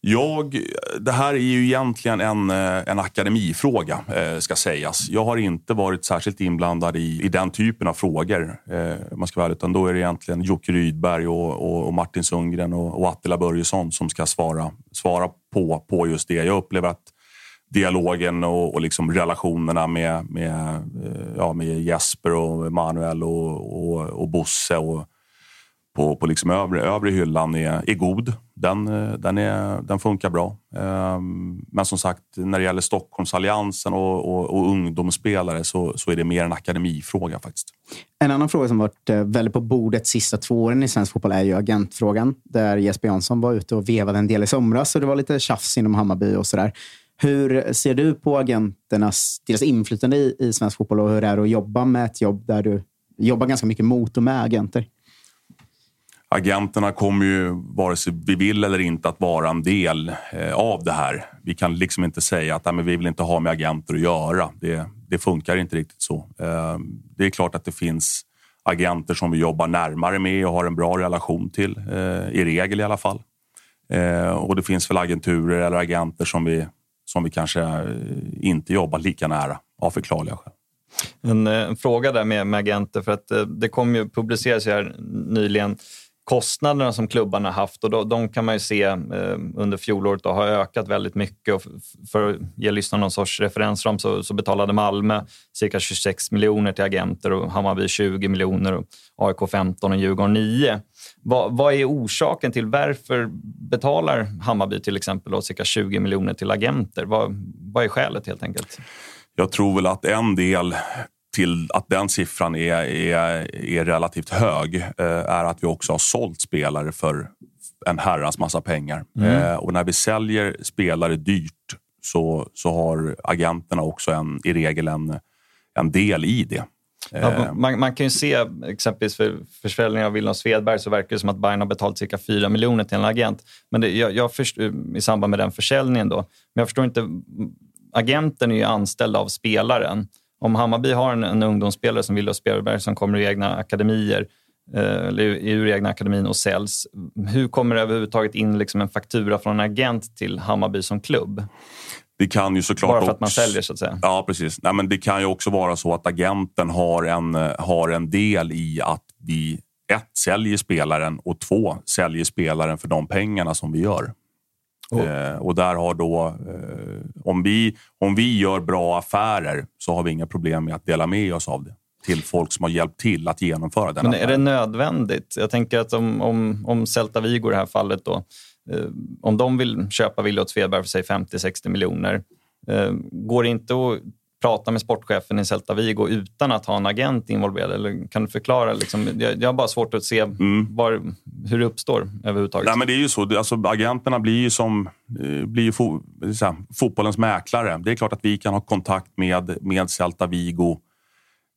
Jag, det här är ju egentligen en, eh, en akademifråga, eh, ska sägas. Jag har inte varit särskilt inblandad i, i den typen av frågor. Eh, man ska vara utan då är det egentligen Jocke Rydberg och, och, och Martin Sundgren och, och Attila Börjesson som ska svara, svara på, på just det. Jag upplever att dialogen och, och liksom relationerna med, med, eh, ja, med Jesper och Manuel och, och, och Bosse och på, på liksom övre, övre hyllan är, är god. Den, eh, den, är, den funkar bra. Ehm, men som sagt, när det gäller Stockholmsalliansen och, och, och ungdomsspelare så, så är det mer en akademifråga faktiskt. En annan fråga som varit eh, väldigt på bordet sista två åren i svensk fotboll är ju agentfrågan. Där Jesper Jansson var ute och vevade en del i somras och det var lite tjafs inom Hammarby och sådär. Hur ser du på agenternas deras inflytande i, i svensk fotboll och hur det är att jobba med ett jobb där du jobbar ganska mycket mot och med agenter? Agenterna kommer ju, vare sig vi vill eller inte, att vara en del eh, av det här. Vi kan liksom inte säga att nej, men vi vill inte ha med agenter att göra. Det, det funkar inte riktigt så. Eh, det är klart att det finns agenter som vi jobbar närmare med och har en bra relation till, eh, i regel i alla fall. Eh, och det finns väl agenturer eller agenter som vi som vi kanske eh, inte jobbar lika nära av förklarliga skäl. En, eh, en, fråga där med, med agenter, för att eh, det kom ju publiceras här nyligen kostnaderna som klubbarna haft och då, de kan man ju se eh, under fjolåret har ökat väldigt mycket. Och för att ge lyssnarna någon sorts referensram så, så, betalade Malmö cirka 26 miljoner till agenter och Hammarby 20 miljoner och AIK 15 och Djurgården 9. Vad, vad är orsaken till varför betalar Hammarby till exempel då cirka 20 miljoner till agenter? Vad, vad är skälet helt enkelt? Jag tror väl att en del till att den siffran är, är, är relativt hög eh, är att vi också har sålt spelare för en herrans massa pengar. Mm. Eh, och när vi säljer spelare dyrt så, så har agenterna också en, i regel en, en del i det. Ja, eh, man, man, kan ju se exempelvis för försäljningen av Wilhelm Svedberg så verkar det som att Bayern har betalat cirka 4 miljoner till en agent. Men det, jag, jag först, eh, I samband med den försäljningen då. Men jag förstår inte. Agenten är ju anställd av spelaren. Om Hammarby har en, en ungdomsspelare som Wilhelm Svedberg som kommer ur egna akademier eh, eller ur egna akademin och säljs. Hur kommer det överhuvudtaget in liksom en faktura från en agent till Hammarby som klubb? Det kan ju såklart Bara för att man också, säljer så att säga? Ja, precis. Nej, men det kan ju också vara så att agenten har en, har en del i att vi ett, säljer spelaren och två, säljer spelaren för de pengarna som vi gör. Oh. Eh, och där har då, eh, om, vi, om vi gör bra affärer så har vi inga problem med att dela med oss av det till folk som har hjälpt till att genomföra den Men affären. är det nödvändigt? Jag tänker att om, om, om Celta Vigo i det här fallet då, eh, om de vill köpa Williot Svedberg för sig 50-60 miljoner, eh, går det inte att prata med sportchefen i Celta Vigo utan att ha en agent involverad? Eller kan du förklara? Liksom, jag, jag har bara svårt att se mm. var, hur det uppstår överhuvudtaget. Nej, men det är ju så. Alltså, agenterna blir ju som eh, blir ju fo, här, fotbollens mäklare. Det är klart att vi kan ha kontakt med, med Celta Vigo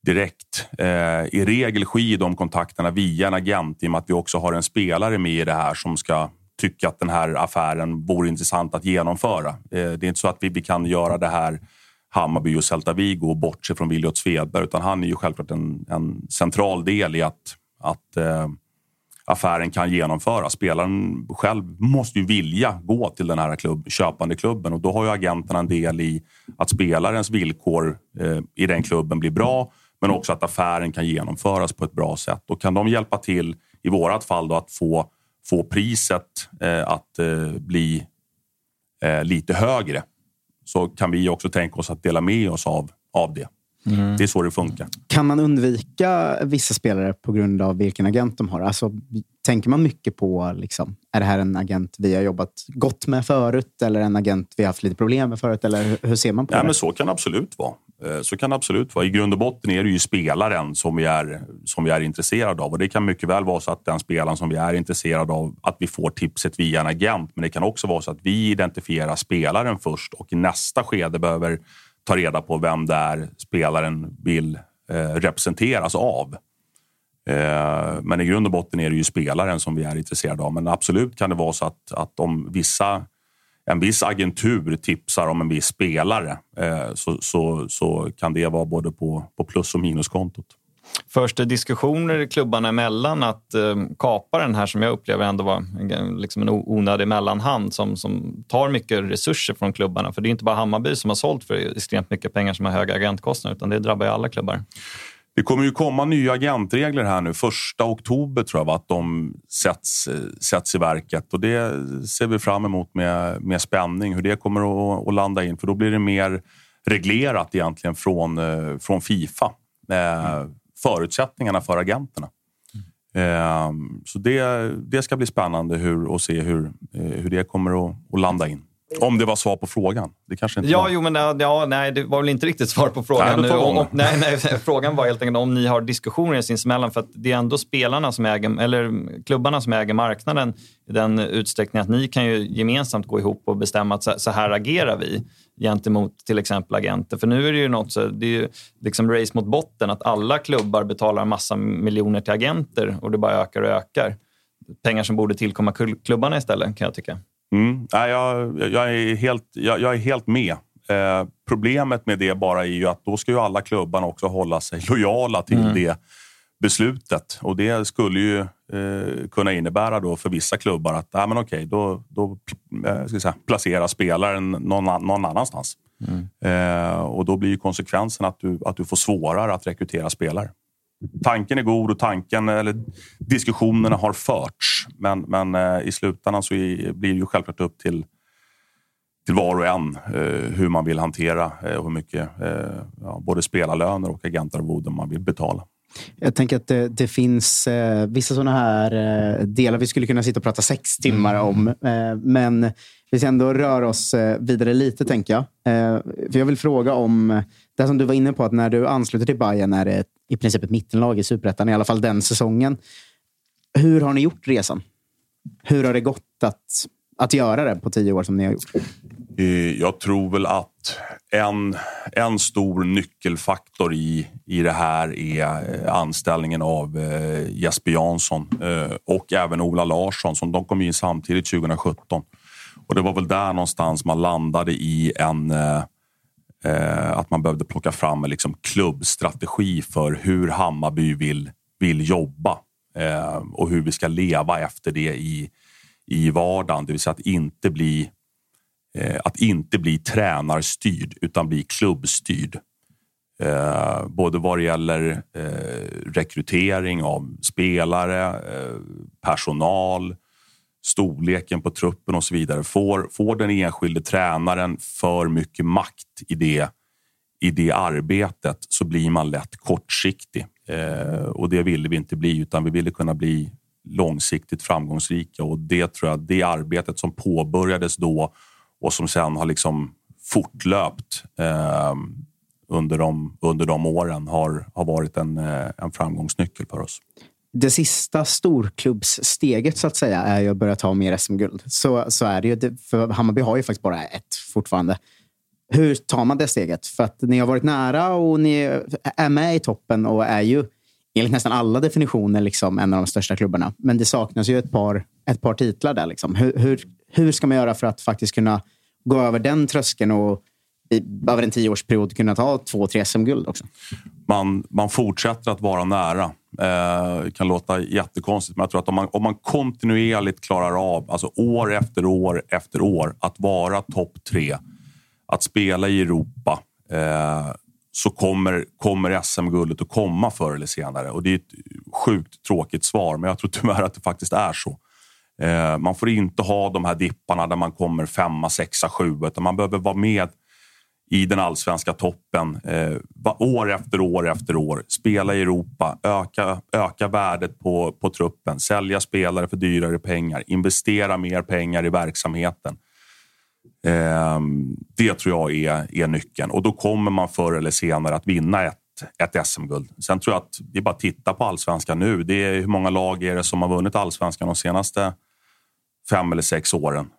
direkt. Eh, I regel sker de kontakterna via en agent i och med att vi också har en spelare med i det här som ska tycka att den här affären vore intressant att genomföra. Eh, det är inte så att vi, vi kan göra det här Hammarby och Celta Vigo och bortse från Williot Svedberg. Utan han är ju självklart en, en central del i att, att eh, affären kan genomföras. Spelaren själv måste ju vilja gå till den här klubb, köpande klubben och då har ju agenterna en del i att spelarens villkor eh, i den klubben blir bra men också att affären kan genomföras på ett bra sätt. Och kan de hjälpa till, i vårat fall, då, att få, få priset eh, att eh, bli eh, lite högre så kan vi också tänka oss att dela med oss av, av det. Mm. Det är så det funkar. Kan man undvika vissa spelare på grund av vilken agent de har? Alltså, tänker man mycket på, liksom, är det här en agent vi har jobbat gott med förut eller en agent vi har haft lite problem med förut? Eller hur ser man på ja, det? Men så kan det absolut vara. Eh, så kan det absolut vara. I grund och botten är det ju spelaren som vi, är, som vi är intresserade av. Och Det kan mycket väl vara så att den spelaren som vi är intresserade av, att vi får tipset via en agent. Men det kan också vara så att vi identifierar spelaren först och i nästa skede behöver ta reda på vem det är spelaren vill eh, representeras av. Eh, men i grund och botten är det ju spelaren som vi är intresserade av. Men absolut kan det vara så att, att om vissa en viss agentur tipsar om en viss spelare eh, så, så, så kan det vara både på, på plus och minuskontot. Förs det diskussioner klubbarna emellan att eh, kapa den här som jag upplever ändå var en, liksom en onödig mellanhand som, som tar mycket resurser från klubbarna? För det är inte bara Hammarby som har sålt för extremt mycket pengar som har höga agentkostnader utan det drabbar ju alla klubbar. Det kommer ju komma nya agentregler här nu. Första oktober tror jag att de sätts, eh, sätts i verket och det ser vi fram emot med, med spänning hur det kommer att, att landa in. För då blir det mer reglerat egentligen från, eh, från Fifa. Mm. Förutsättningarna för agenterna. Mm. Så det, det ska bli spännande hur, att se hur, hur det kommer att, att landa in. Om det var svar på frågan. Det kanske inte ja, var. jo, men ja, nej, det var väl inte riktigt svar på frågan. Nej, om, om, nej, nej, frågan var helt enkelt om ni har diskussioner sinsemellan. För att det är ändå spelarna som äger, eller klubbarna som äger marknaden i den utsträckningen att ni kan ju gemensamt gå ihop och bestämma att så, så här agerar vi gentemot till exempel agenter. För nu är det ju något så, det är ju liksom race mot botten att alla klubbar betalar massa miljoner till agenter och det bara ökar och ökar. Pengar som borde tillkomma klubbarna istället kan jag tycka. Mm. Nej, jag, jag, är helt, jag, jag är helt med. Eh, problemet med det bara är ju att då ska ju alla klubbarna också hålla sig lojala till mm. det beslutet. Och det skulle ju eh, kunna innebära då för vissa klubbar att ah, men okej, då, då eh, ska säga, placera spelaren någon, någon annanstans. Mm. Eh, och då blir ju konsekvensen att du, att du får svårare att rekrytera spelare tanken är god och tanken, eller diskussionerna har förts. Men, men eh, i slutändan så blir det ju självklart upp till, till var och en eh, hur man vill hantera eh, hur mycket ja, både spelarlöner och agentarvoden man vill betala. Jag tänker att det, det finns eh, vissa sådana här eh, delar vi skulle kunna sitta och prata sex timmar om. Eh, men vi ska ändå röra oss vidare lite, tänker jag. för jag vill fråga om det som du var inne på, att när du ansluter till Bayern är det i princip ett mittenlag i Superettan, i alla fall den säsongen. Hur har ni gjort resan? Hur har det gått att, att göra det på tio år som ni har gjort? Eh, jag tror väl att en, en stor nyckelfaktor i, i det här är eh, anställningen av eh, Jesper Jansson och även Ola Larsson. Som de kom in samtidigt 2017. Och det var väl där någonstans man landade i en Eh, att man behövde plocka fram en liksom klubbstrategi för hur Hammarby vill, vill jobba. eh, och hur vi ska leva efter det i, i vardagen. Det vill säga att inte bli, eh, att inte bli tränarstyrd utan bli klubbstyrd. Eh, både vad det gäller eh, rekrytering av spelare, eh, personal, storleken på truppen och så vidare. Får, får den enskilde tränaren för mycket makt i det, i det arbetet så blir man lätt kortsiktig. Eh, och det ville vi inte bli, utan vi ville kunna bli långsiktigt framgångsrika. Och det tror jag, det arbetet som påbörjades då och som sen har liksom fortlöpt eh, under, de, under de åren har, har varit en, eh, en framgångsnyckel för oss det sista storklubbssteget så att säga är ju att börja ta mer SM-guld. Så, så är det ju. För Hammarby har ju faktiskt bara ett fortfarande. Hur tar man det steget? För att ni har varit nära och ni är med i toppen och är ju enligt nästan alla definitioner liksom en av de största klubbarna. Men det saknas ju ett par, ett par titlar där. Liksom. Hur, hur, hur ska man göra för att faktiskt kunna gå över den tröskeln och över en tioårsperiod kunna ta två, tre SM-guld också? Man, man fortsätter att vara nära. Eh, kan låta jättekonstigt, men jag tror att om man, om man kontinuerligt klarar av, alltså år efter år efter år, att vara topp tre, att spela i Europa, eh, så kommer, kommer SM-guldet att komma förr eller senare. Och det är ett sjukt tråkigt svar, men jag tror tyvärr att det faktiskt är så. Eh, man får inte ha de här dipparna där man kommer femma, sexa, sjua, utan man behöver vara med i den allsvenska toppen eh, år efter år efter år. Spela i Europa, öka, öka värdet på, på truppen, sälja spelare för dyrare pengar, investera mer pengar i verksamheten. Eh, det tror jag är, är nyckeln och då kommer man förr eller senare att vinna ett, ett SM-guld. Sen tror jag att vi bara tittar på allsvenskan nu. Det är hur många lag är det som har vunnit allsvenskan de senaste fem eller sex åren?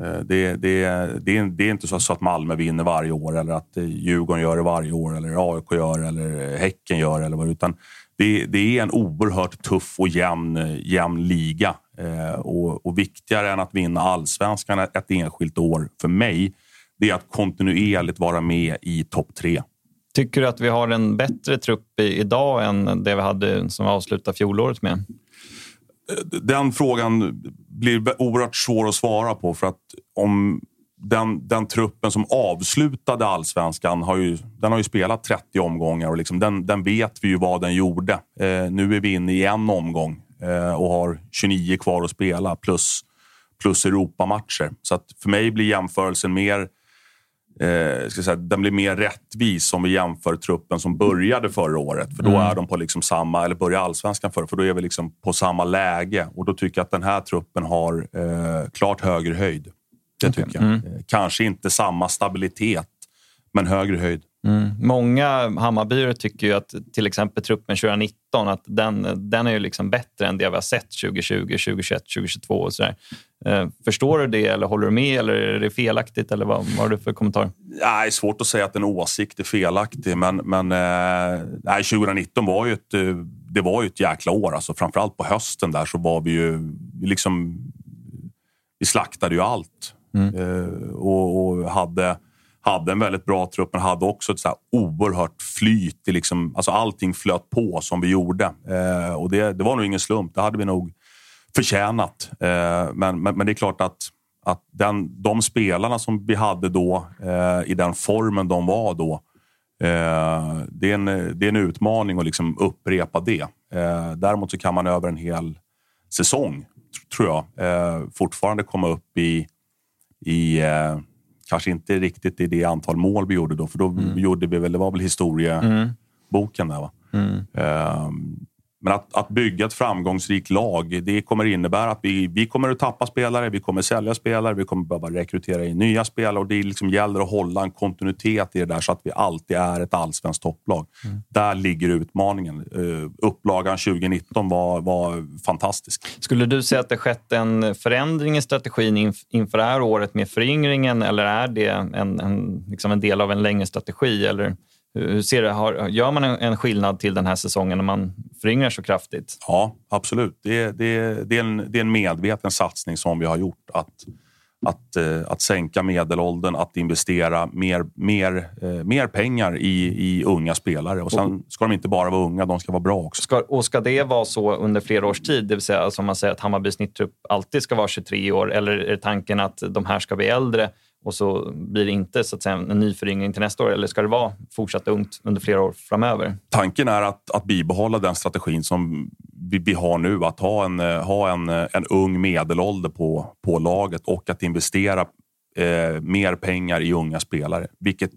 Eh, det, det, det, det, är inte så att Malmö vinner varje år eller att Djurgården gör det varje år eller AIK gör det eller Häcken gör det. Eller vad, utan det, det är en oerhört tuff och jämn, jämn liga. Eh, och, och viktigare än att vinna allsvenskan ett enskilt år för mig, det är att kontinuerligt vara med i topp tre. Tycker du att vi har en bättre trupp idag än det vi hade som vi avslutade fjolåret med? Den frågan blir oerhört svår att svara på för att om den, den truppen som avslutade allsvenskan har ju, den har ju spelat 30 omgångar och liksom den, den vet vi ju vad den gjorde. Eh, nu är vi inne i en omgång eh, och har 29 kvar att spela plus, plus Europamatcher. Så att för mig blir jämförelsen mer eh, ska säga, den blir mer rättvis om vi jämför truppen som började förra året. För då mm. är de på liksom samma, eller började allsvenskan förra, för då är vi liksom på samma läge. Och då tycker jag att den här truppen har eh, klart högre höjd. Det tycker jag. Mm. Eh, kanske inte samma stabilitet, men högre höjd. Mm. Många Hammarbyare tycker ju att till exempel truppen 2019 att den, den är ju liksom bättre än det vi har sett 2020, 2021, 2022 och sådär. Eh, förstår du det eller håller du med eller är det felaktigt? Eller vad, vad har du för kommentar? Nej, är svårt att säga att en åsikt är felaktig, men, men eh, nej, 2019 var ju ett, eh, det var ju ett jäkla år. Alltså, framförallt på hösten där så var vi ju liksom... Vi slaktade ju allt mm. och, och hade hade en väldigt bra trupp, men hade också ett så här oerhört flyt. I liksom, alltså allting flöt på som vi gjorde. Och det, det var nog ingen slump. Det hade vi nog förtjänat. Eh, men, men, men, det är klart att, att den, de spelarna som vi hade då, eh, i den formen de var då, eh, det, är en, det är en utmaning att liksom upprepa det. Däremot så kan man över en hel säsong, tror jag, fortfarande komma upp i, i Kanske inte riktigt i det antal mål vi gjorde då, för då mm. gjorde vi väl, det var väl historieboken mm. där. Va? Mm. Men att, att bygga ett framgångsrikt lag, det kommer innebära att vi, vi kommer att tappa spelare, vi kommer sälja spelare, vi kommer behöva rekrytera in nya spelare och det liksom gäller att hålla en kontinuitet i det där så att vi alltid är ett allsvenskt topplag. Mm. Där ligger utmaningen. Uh, upplagan 2019 var, var fantastisk. Skulle du säga att det skett en förändring i strategin inf inför det här året med föryngringen eller är det en, en, liksom en del av en längre strategi? Eller? Hur ser det, har, gör man en skillnad till den här säsongen när man föryngrar så kraftigt? Ja, absolut. Det, det, det, är en, det är en medveten satsning som vi har gjort. Att, att, eh, att sänka medelåldern, att investera mer, mer, eh, mer pengar i, i unga spelare. Och sen ska de inte bara vara unga, de ska vara bra också. Ska, och ska det vara så under flera års tid, det vill säga alltså, om man säger att Hammarbys snitttrupp alltid ska vara 23 år, eller är tanken att de här ska bli äldre och så blir det inte så att säga, en ny föryngring till nästa år? Eller ska det vara fortsatt ungt under flera år framöver? Tanken är att, att bibehålla den strategin som vi, vi har nu. Att ha en, eh, ha en, eh, en ung medelålder på, på laget och att investera eh, mer pengar i unga spelare. Vilket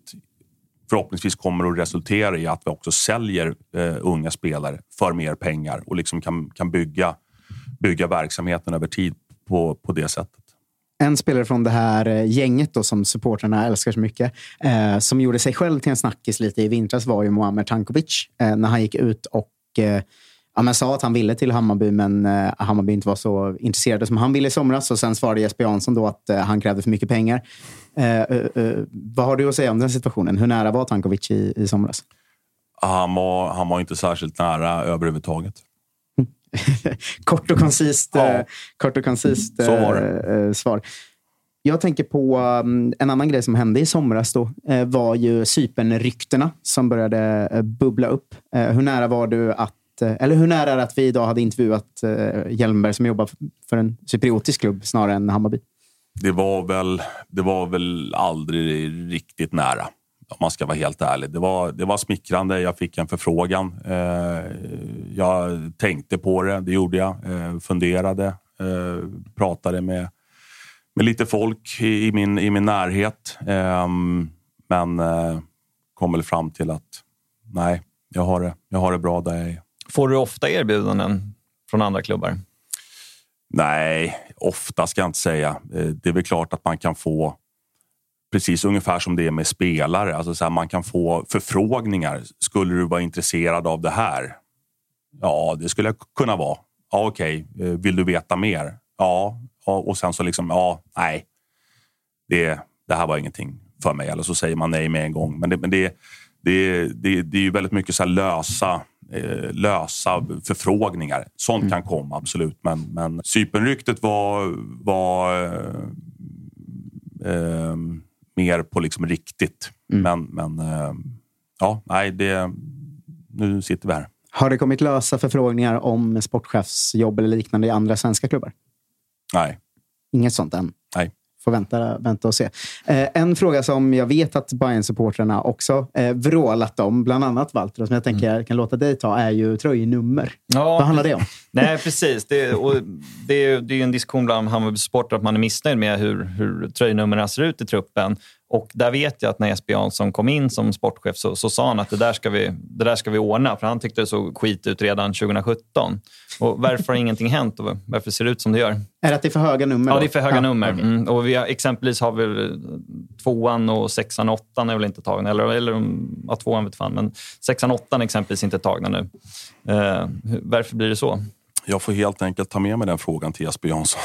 förhoppningsvis kommer att resultera i att vi också säljer eh, unga spelare för mer pengar och liksom kan, kan bygga, bygga verksamheten över tid på, på det sättet en spelare från det här eh, gänget då, som supporterna älskar så mycket, eh, som gjorde sig själv till en snackis lite i vintras var ju Muamer Tankovic. Eh, när han gick ut och eh, ja, men sa att han ville till Hammarby, men eh, Hammarby inte var så intresserade som han ville i somras. Och sen svarade Jesper Jansson då att eh, han krävde för mycket pengar. Eh, eh, vad har du att säga om den situationen? Hur nära var Tankovic i, i somras? Han var, han var inte särskilt nära överhuvudtaget. kort och koncist, ja. eh, kort och koncist eh, svar. Jag tänker på um, en annan grej som hände i somras. Då, eh, var ju Cypernryktena som började eh, bubbla upp. Eh, hur nära var du att eh, eller hur nära är det att vi idag hade intervjuat eh, Hjelmberg som jobbar för en cypriotisk klubb snarare än Hammarby? Det var väl, det var väl aldrig riktigt nära om man ska vara helt ärlig. Det var, det var smickrande. Jag fick en förfrågan. Eh, jag tänkte på det, det gjorde jag. Eh, funderade, eh, pratade med, med lite folk i, min, i min närhet. Eh, men kom väl fram till att nej, jag har det, jag har det bra där jag är. Får du ofta erbjudanden från andra klubbar? Nej, ofta ska jag inte säga. Det är väl klart att man kan få precis ungefär som det är med spelare. Alltså så här, man kan få förfrågningar. Skulle du vara intresserad av det här? Ja, det skulle jag kunna vara. Ja, Okej, okay. Eh, vill du veta mer? Ja, och sen så liksom, ja, nej. Det, det här var ingenting för mig. Eller så säger man nej med en gång. Men det, men det, det, det, det är ju väldigt mycket så lösa, eh, lösa förfrågningar. Sånt mm. kan komma, absolut. Men, men Cypernryktet var, var eh, eh, mer på liksom riktigt. Mm. Men, men eh, ja, nej, det, nu sitter vi här. Har det kommit lösa förfrågningar om sportchefsjobb eller liknande i andra svenska klubbar? Nej. Inget sånt än? Nej får vänta, vänta och se. Eh, en fråga som jag vet att bayern supportrarna också eh, vrålat om, bland annat Walter, som jag tänker mm. jag kan låta dig ta, är ju tröjnummer. Ja, Vad handlar det om? Nej, precis. Det, det, är, det är en diskussion bland Hammarby-supportrar att man är missnöjd med hur, hur tröjnumren ser ut i truppen. Och där vet jag att när Jesper Jansson kom in som sportchef så, så sa han att det där, ska vi, det där ska vi ordna, för han tyckte det såg skit ut redan 2017. Och varför har ingenting hänt och varför ser det ut som det gör? Är det att det är för höga nummer? Ja, det är för höga ja, nummer. Okay. Mm. Och vi har, exempelvis har vi tvåan och sexan och åttan är väl inte tagna. Eller, eller ja, tvåan vet fan, men sexan och åttan är exempelvis inte tagna nu. Uh, varför blir det så? Jag får helt enkelt ta med mig den frågan till Jesper Jansson.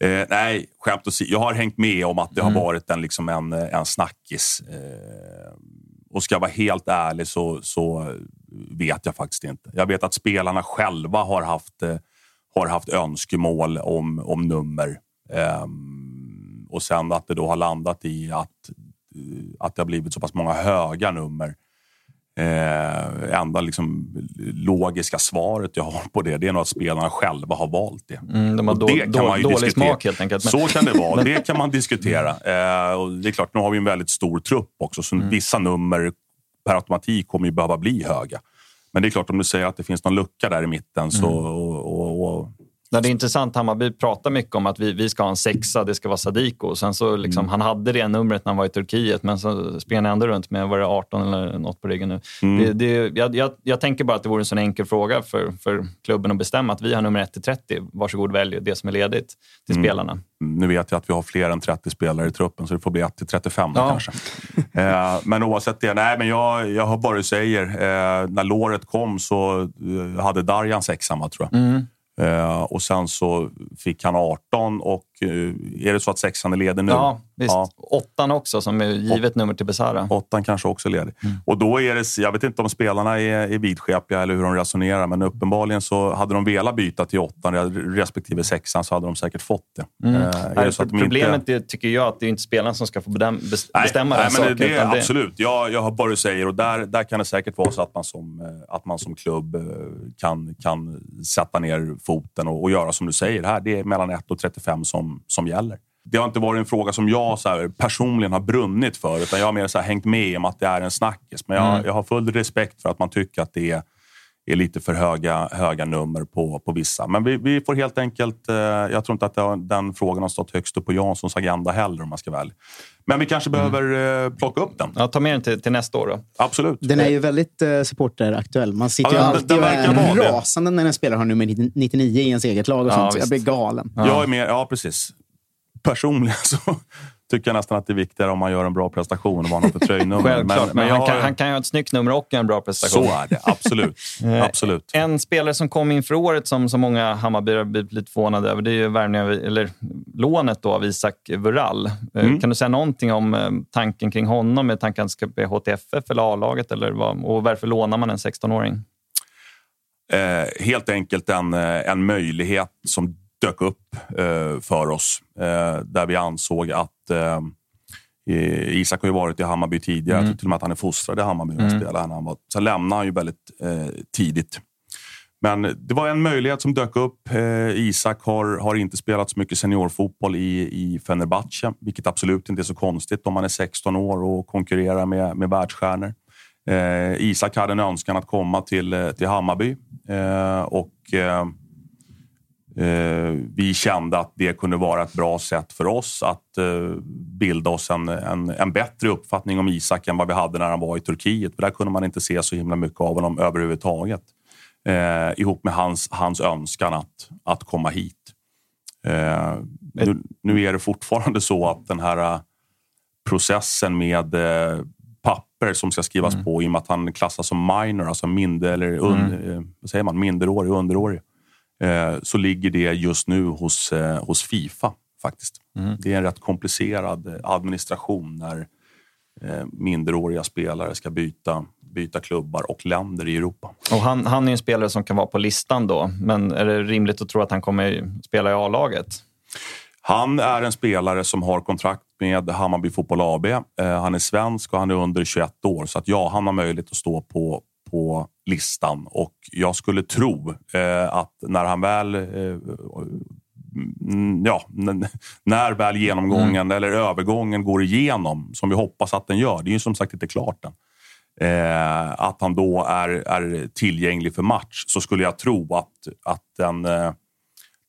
Eh, nej, skämt åsido. Jag har hängt med om att det mm. har varit en, liksom en, en snackis. Eh, och ska jag vara helt ärlig så, så vet jag faktiskt inte. Jag vet att spelarna själva har haft, eh, har haft önskemål om, om nummer. Eh, och sen att det då har landat i att, att det har blivit så pass många höga nummer Eh, enda liksom, logiska svaret jag har på det, det är nog att spelarna själva har valt det. Mm, de har då, det kan då, man ju dålig diskutera. smak helt enkelt. Men... Så kan det vara. Det kan man diskutera. Eh, och det är klart, nu har vi en väldigt stor trupp också, så mm. vissa nummer per automatik kommer ju behöva bli höga. Men det är klart, om du säger att det finns någon lucka där i mitten så, mm. och, och, och Ja, det är intressant. Hammarby pratar mycket om att vi, vi ska ha en sexa, det ska vara Sadiko. Sen så liksom, mm. Han hade det numret när han var i Turkiet, men så springer han ändå runt med var det 18 eller något på ryggen nu. Mm. Det, det, jag, jag, jag, tänker bara att det vore en sån enkel fråga för, för klubben att bestämma att vi har nummer 1 till 30. Varsågod välj det som är ledigt till mm. spelarna. Nu vet jag att vi har fler än 30 spelare i truppen, så det får bli 1 till 35 ja. kanske. eh, men oavsett det, nej, men jag, jag hör bara du säger. Eh, när låret kom så eh, hade Darjan sexan, tror jag. Mm. Eh, och sen så fick han 18 och är det så att sexan är ledig nu? Ja, visst. Ja. Åttan också, som är givet nummer till Besara. Åttan kanske också är ledig. Mm. Och då är det, jag vet inte om spelarna är, är vidskepliga eller hur de resonerar, men uppenbarligen så hade de velat byta till åttan respektive sexan så hade de säkert fått det. Mm. Är det så att Problemet inte... är, tycker jag att det är inte spelarna som ska få bestämma nej, den nej, men saken. Det, är, absolut, det... jag, jag hör bara du säger och där, där kan det säkert vara så att man som, att man som klubb kan, kan sätta ner foten och, och göra som du säger. Här, det är mellan 1 och 35 som, som gäller. Det har inte varit en fråga som jag så här, personligen har brunnit för, utan jag har mer så här, hängt med om att det är en snackis. Men jag, mm. jag har full respekt för att man tycker att det är, är lite för höga, höga nummer på, på vissa. Men vi, vi får helt enkelt... Eh, jag tror inte att har, den frågan har stått högst upp på Janssons agenda heller om man ska väl. Men vi kanske mm. behöver eh, plocka upp den. Ja, ta med den till, till nästa år då. Absolut. Den är ju väldigt eh, supporteraktuell. Man sitter ja, ju alltid och är rasande när en spelare har nummer 99 i ens eget lag. Och ja, sånt. Jag blir galen. Ja. Jag är mer, ja, precis. Personligen så tycker jag nästan att det är viktigare om man gör en bra prestation och vad man har för tröjnummer. Självklart, men, men han, kan, han kan ju ha ett snyggt nummer och en bra prestation. Så är det, absolut. Eh, absolut. En spelare som kom inför året som, som många Hammarbyare blivit lite förvånade över, det är ju värvningen, eller lånet då av Isak Vural. Eh, mm. Kan du säga någonting om eh, tanken kring honom? Med tanken att han ska bli HTFF eller A-laget? Eller vad, och varför lånar man en 16-åring? Eh, helt enkelt en, en möjlighet som dök upp eh, för oss. Eh, där vi ansåg att eh, Isak har ju varit i Hammarby tidigare. Mm. Jag tror till och med att han är fostrad i Hammarby. Mm. Spelare. Han var, sen lämnade han ju väldigt eh, tidigt. Men det var en möjlighet som dök upp. Eh, Isak har, har inte spelat så mycket seniorfotboll i, i Fenerbahce, vilket absolut inte är så konstigt om man är 16 år och konkurrerar med, med världsstjärnor. Eh, Isak hade en önskan att komma till, till Hammarby och Eh, vi kände att det kunde vara ett bra sätt för oss att eh, bilda oss en, en, en, bättre uppfattning om Isak än vad vi hade när han var i Turkiet. För där kunde man inte se så himla mycket av honom överhuvudtaget. Eh, ihop med hans, hans önskan att, att komma hit. Eh, nu, nu, är det fortfarande så att den här eh, processen med eh, papper som ska skrivas mm. på i och med att han klassas som minor, alltså mindre, eller un, mm. vad säger man, minderårig, underårig Eh, så ligger det just nu hos, eh, hos Fifa faktiskt. Mm. Det är en rätt komplicerad administration när eh, minderåriga spelare ska byta, byta klubbar och länder i Europa. Och han, han är en spelare som kan vara på listan då, men är det rimligt att tro att han kommer spela i A-laget? Han är en spelare som har kontrakt med Hammarby Fotboll AB. han är svensk och han är under 21 år, så att ja, han har möjlighet att stå på, på listan och jag skulle tro eh, att när han väl eh, ja, när väl genomgången mm. eller övergången går igenom, som vi hoppas att den gör, det är ju som sagt inte klart än. Eh, att han då är, är tillgänglig för match så skulle jag tro att, att den, eh,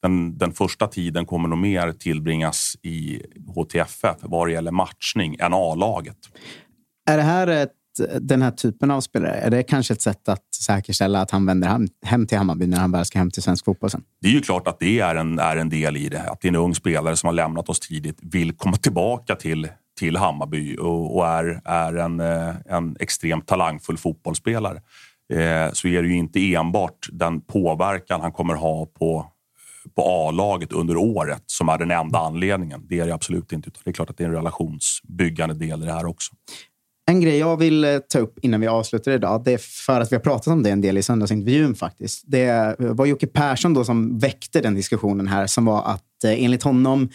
den, den första tiden kommer nog mer tillbringas i HTFF vad det gäller matchning än A-laget. Är det här ett Eh, den här typen av spelare, är det kanske ett sätt att säkerställa att han vänder hem till Hammarby när han väl ska hem till svensk fotboll sen? Det är ju klart att det är en, är en del i det. Att det är en ung spelare som har lämnat oss tidigt vill komma tillbaka till, till Hammarby och, och är, är en, eh, en extremt talangfull fotbollsspelare. Eh, så är det ju inte enbart den påverkan han kommer ha på på A-laget under året som är den enda anledningen. Det är det absolut inte. Utan det är klart att det är en relationsbyggande del i det här också. En grej jag vill eh, ta upp innan vi avslutar idag, det är för att vi har pratat om det en del i söndagsintervjun faktiskt. Det var Jocke Persson då som väckte den diskussionen här, som var att eh, enligt honom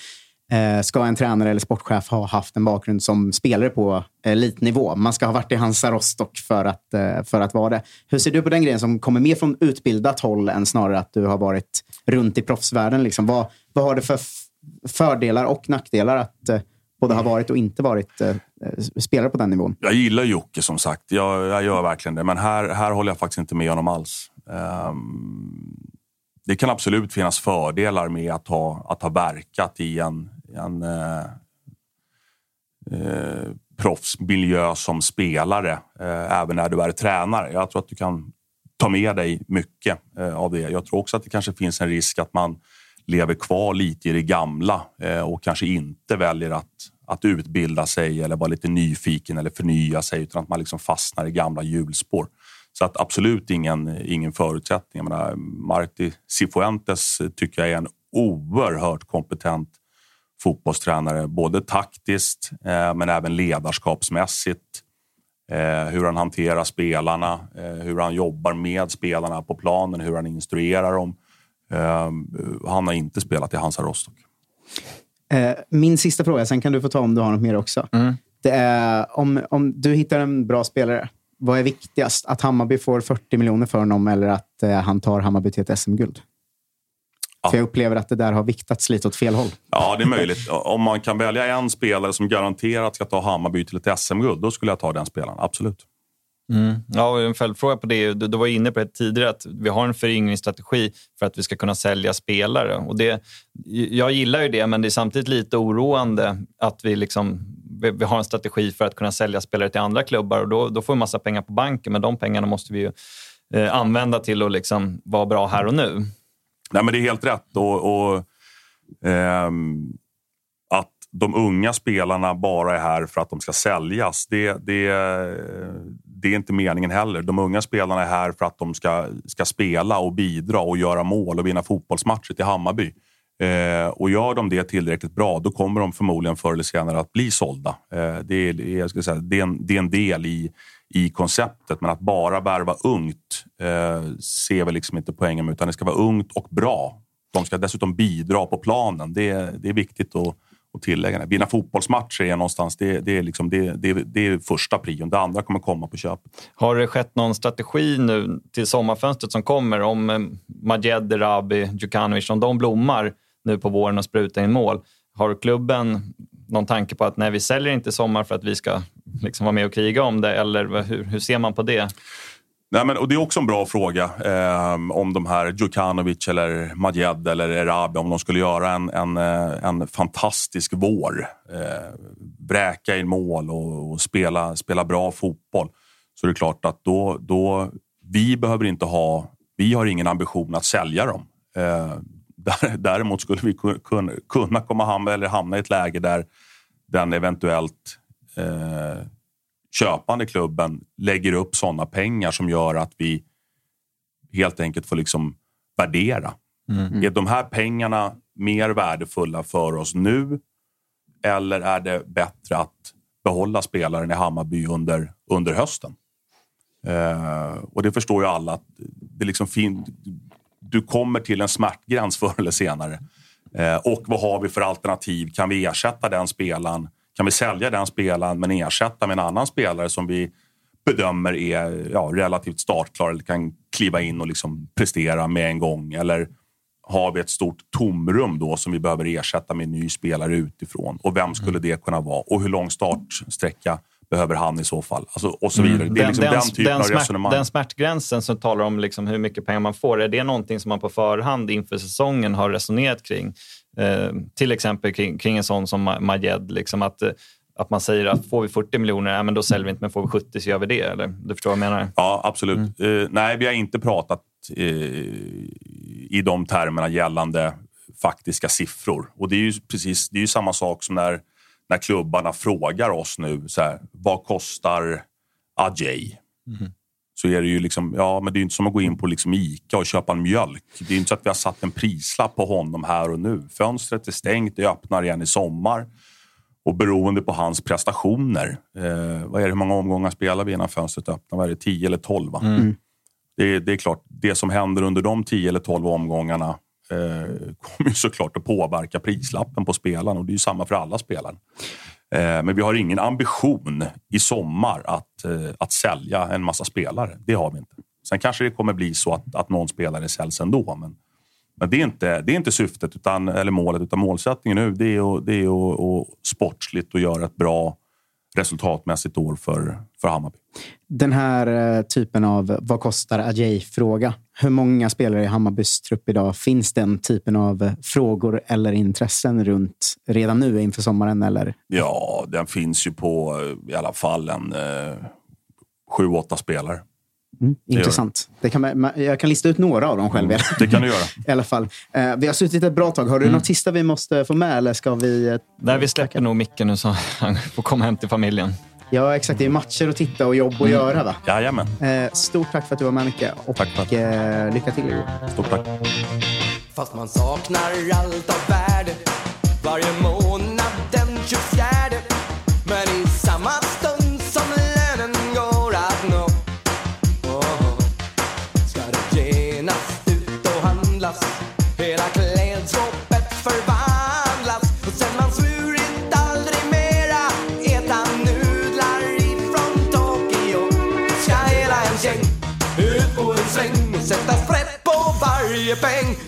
eh, ska en tränare eller sportchef ha haft en bakgrund som spelare på elitnivå. Man ska ha varit i Hansa Rostock för att, för att vara det. Hur ser du på den grejen som kommer mer från utbildat håll än snarare att du har varit runt i proffsvärlden? Liksom? Vad, vad har det för fördelar och nackdelar att både har varit och inte varit eh, eh, spelare på den nivån. Jag gillar Jocke som sagt. Jag, jag gör verkligen det. Men här, här håller jag faktiskt inte med honom alls. Um, det kan absolut finnas fördelar med att ha, att ha verkat i en, en eh, eh, proffsmiljö som spelare, eh, även när du är tränare. Jag tror att du kan ta med dig mycket eh, av det. Jag tror också att det kanske finns en risk att man lever kvar lite i det gamla eh, och kanske inte väljer att, att utbilda sig eller vara lite nyfiken eller förnya sig utan att man liksom fastnar i gamla hjulspår. Så att absolut ingen, ingen förutsättning. Jag menar, Marti Cifuentes tycker jag är en oerhört kompetent fotbollstränare. Både taktiskt, eh, men även ledarskapsmässigt. Eh, hur han hanterar spelarna, eh, hur han jobbar med spelarna på planen, hur han instruerar dem. Eh, han har inte spelat i Hansa Rostock. Eh, min sista fråga, sen kan du få ta om du har något mer också. Mm. Det är, om, om du hittar en bra spelare, vad är viktigast? Att Hammarby får 40 miljoner för honom eller att eh, han tar Hammarby till ett SM-guld? Ja. För jag upplever att det där har viktats lite åt fel håll. Ja, det är möjligt. Om man kan välja en spelare som garanterat ska ta Hammarby till ett SM-guld, då skulle jag ta den spelaren. Absolut. Mm. Ja, en följdfråga på det. Du, du var inne på det tidigare, att vi har en föryngringsstrategi för att vi ska kunna sälja spelare. Och det, jag gillar ju det, men det är samtidigt lite oroande att vi, liksom, vi, vi har en strategi för att kunna sälja spelare till andra klubbar. Och då, då får vi massa pengar på banken, men de pengarna måste vi ju, eh, använda till att liksom vara bra här och nu. Nej, men det är helt rätt. Och, och ehm, att de unga spelarna bara är här för att de ska säljas, det, det, det är inte meningen heller. De unga spelarna är här för att de ska, ska spela och bidra och göra mål och vinna fotbollsmatcher till Hammarby. Eh, och gör de det tillräckligt bra, då kommer de förmodligen förr eller senare att bli sålda. Eh, det, är, jag ska säga, det, är en, det är en del i, i konceptet. Men att bara värva ungt eh, ser vi liksom inte poängen med. Utan det ska vara ungt och bra. De ska dessutom bidra på planen. Det, det är viktigt att, och tillägga. Det. Vinna fotbollsmatcher är någonstans, det, det, är liksom, det, det, det är första prion. Det andra kommer komma på köpet. Har det skett någon strategi nu till sommarfönstret som kommer? Om eh, Majed, Rabi, Djukanovic, om de blommar nu på våren och sprutar in mål. Har klubben någon tanke på att nej, vi säljer inte i sommar för att vi ska liksom vara med och kriga om det? Eller hur, hur ser man på det? Nej, men, och det är också en bra fråga eh, om de här Djukanovic eller Majed eller Erabi, om de skulle göra en, en, eh, en fantastisk vår. Eh, bräka in mål och, och, spela, spela bra fotboll. Så det är klart att då, då vi behöver inte ha, vi har ingen ambition att sälja dem. Eh, däremot skulle vi kunna, kunna komma hamna, eller hamna i ett läge där den eventuellt eh, köpande klubben lägger upp sådana pengar som gör att vi helt enkelt får liksom värdera. Mm. Är de här pengarna mer värdefulla för oss nu eller är det bättre att behålla spelaren i Hammarby under, under hösten? Eh, och det förstår ju alla att det liksom fin du kommer till en smärtgräns förr eller senare. Eh, och vad har vi för alternativ? Kan vi ersätta den spelaren kan vi sälja den spelaren men ersätta med en annan spelare som vi bedömer är ja, relativt startklar eller kan kliva in och liksom prestera med en gång? Eller har vi ett stort tomrum då som vi behöver ersätta med en ny spelare utifrån? Och vem skulle det kunna vara? Och hur lång startsträcka behöver han i så fall? Alltså, och så vidare. Mm. Det är liksom den, den typen den av smärt, resonemang. Den smärtgränsen som talar om liksom hur mycket pengar man får, är det någonting som man på förhand inför säsongen har resonerat kring? Eh, till exempel kring, kring en sån som Majed. Liksom att, eh, att man säger att får vi 40 miljoner, ja, men då säljer vi inte, men får vi 70 så gör vi det. Eller? Du förstår vad jag menar? Ja, absolut. Mm. Eh, nej, vi har inte pratat eh, i de termerna gällande faktiska siffror. Och det är ju precis det är ju samma sak som när, när klubbarna frågar oss nu, så här, vad kostar Ajay? Mm så är det ju liksom, ja, men det är inte som att gå in på liksom Ica och köpa en mjölk. Det är inte så att vi har satt en prislapp på honom här och nu. Fönstret är stängt, det öppnar igen i sommar. Och beroende på hans prestationer, eh, vad är det, hur många omgångar spelar vi innan fönstret öppnar? Vad är det, 10 eller 12? Mm. Det, det, är klart, det som händer under de 10 eller 12 omgångarna eh, kommer ju såklart att påverka prislappen på spelaren och det är ju samma för alla spelare. Eh, men vi har ingen ambition i sommar att, eh, att sälja en massa spelare. Det har vi inte. Sen kanske det kommer bli så att, att någon spelare säljs ändå. Men, men det, är inte, det är inte syftet utan, eller målet, utan målsättningen nu det är, att, det är att, att sportsligt och göra ett bra resultatmässigt år för, för Hammarby. Den här eh, typen av vad kostar Ajay-fråga. Hur många spelare i Hammarbys trupp idag finns den typen av frågor eller intressen runt redan nu inför sommaren? Eller? Ja, den finns ju på eh, i alla fall en eh, sju, åtta spelare. Mm, intressant. Det kan jag kan lista ut några av dem själv. Mm, det kan du göra. I alla fall. Eh, vi har suttit ett bra tag. Har du mm. något sista vi måste få med? Eller ska vi, eh, Nej, vi släpper nog Micke nu så han får komma hem till familjen. Ja, exakt. Det är matcher att titta och jobb att mm. göra. Va? Jajamän. Eh, stort tack för att du var med, Micke. Och tack, tack. Eh, lycka till Stort tack. Fast man saknar allt av värde varje månad varje peng. Då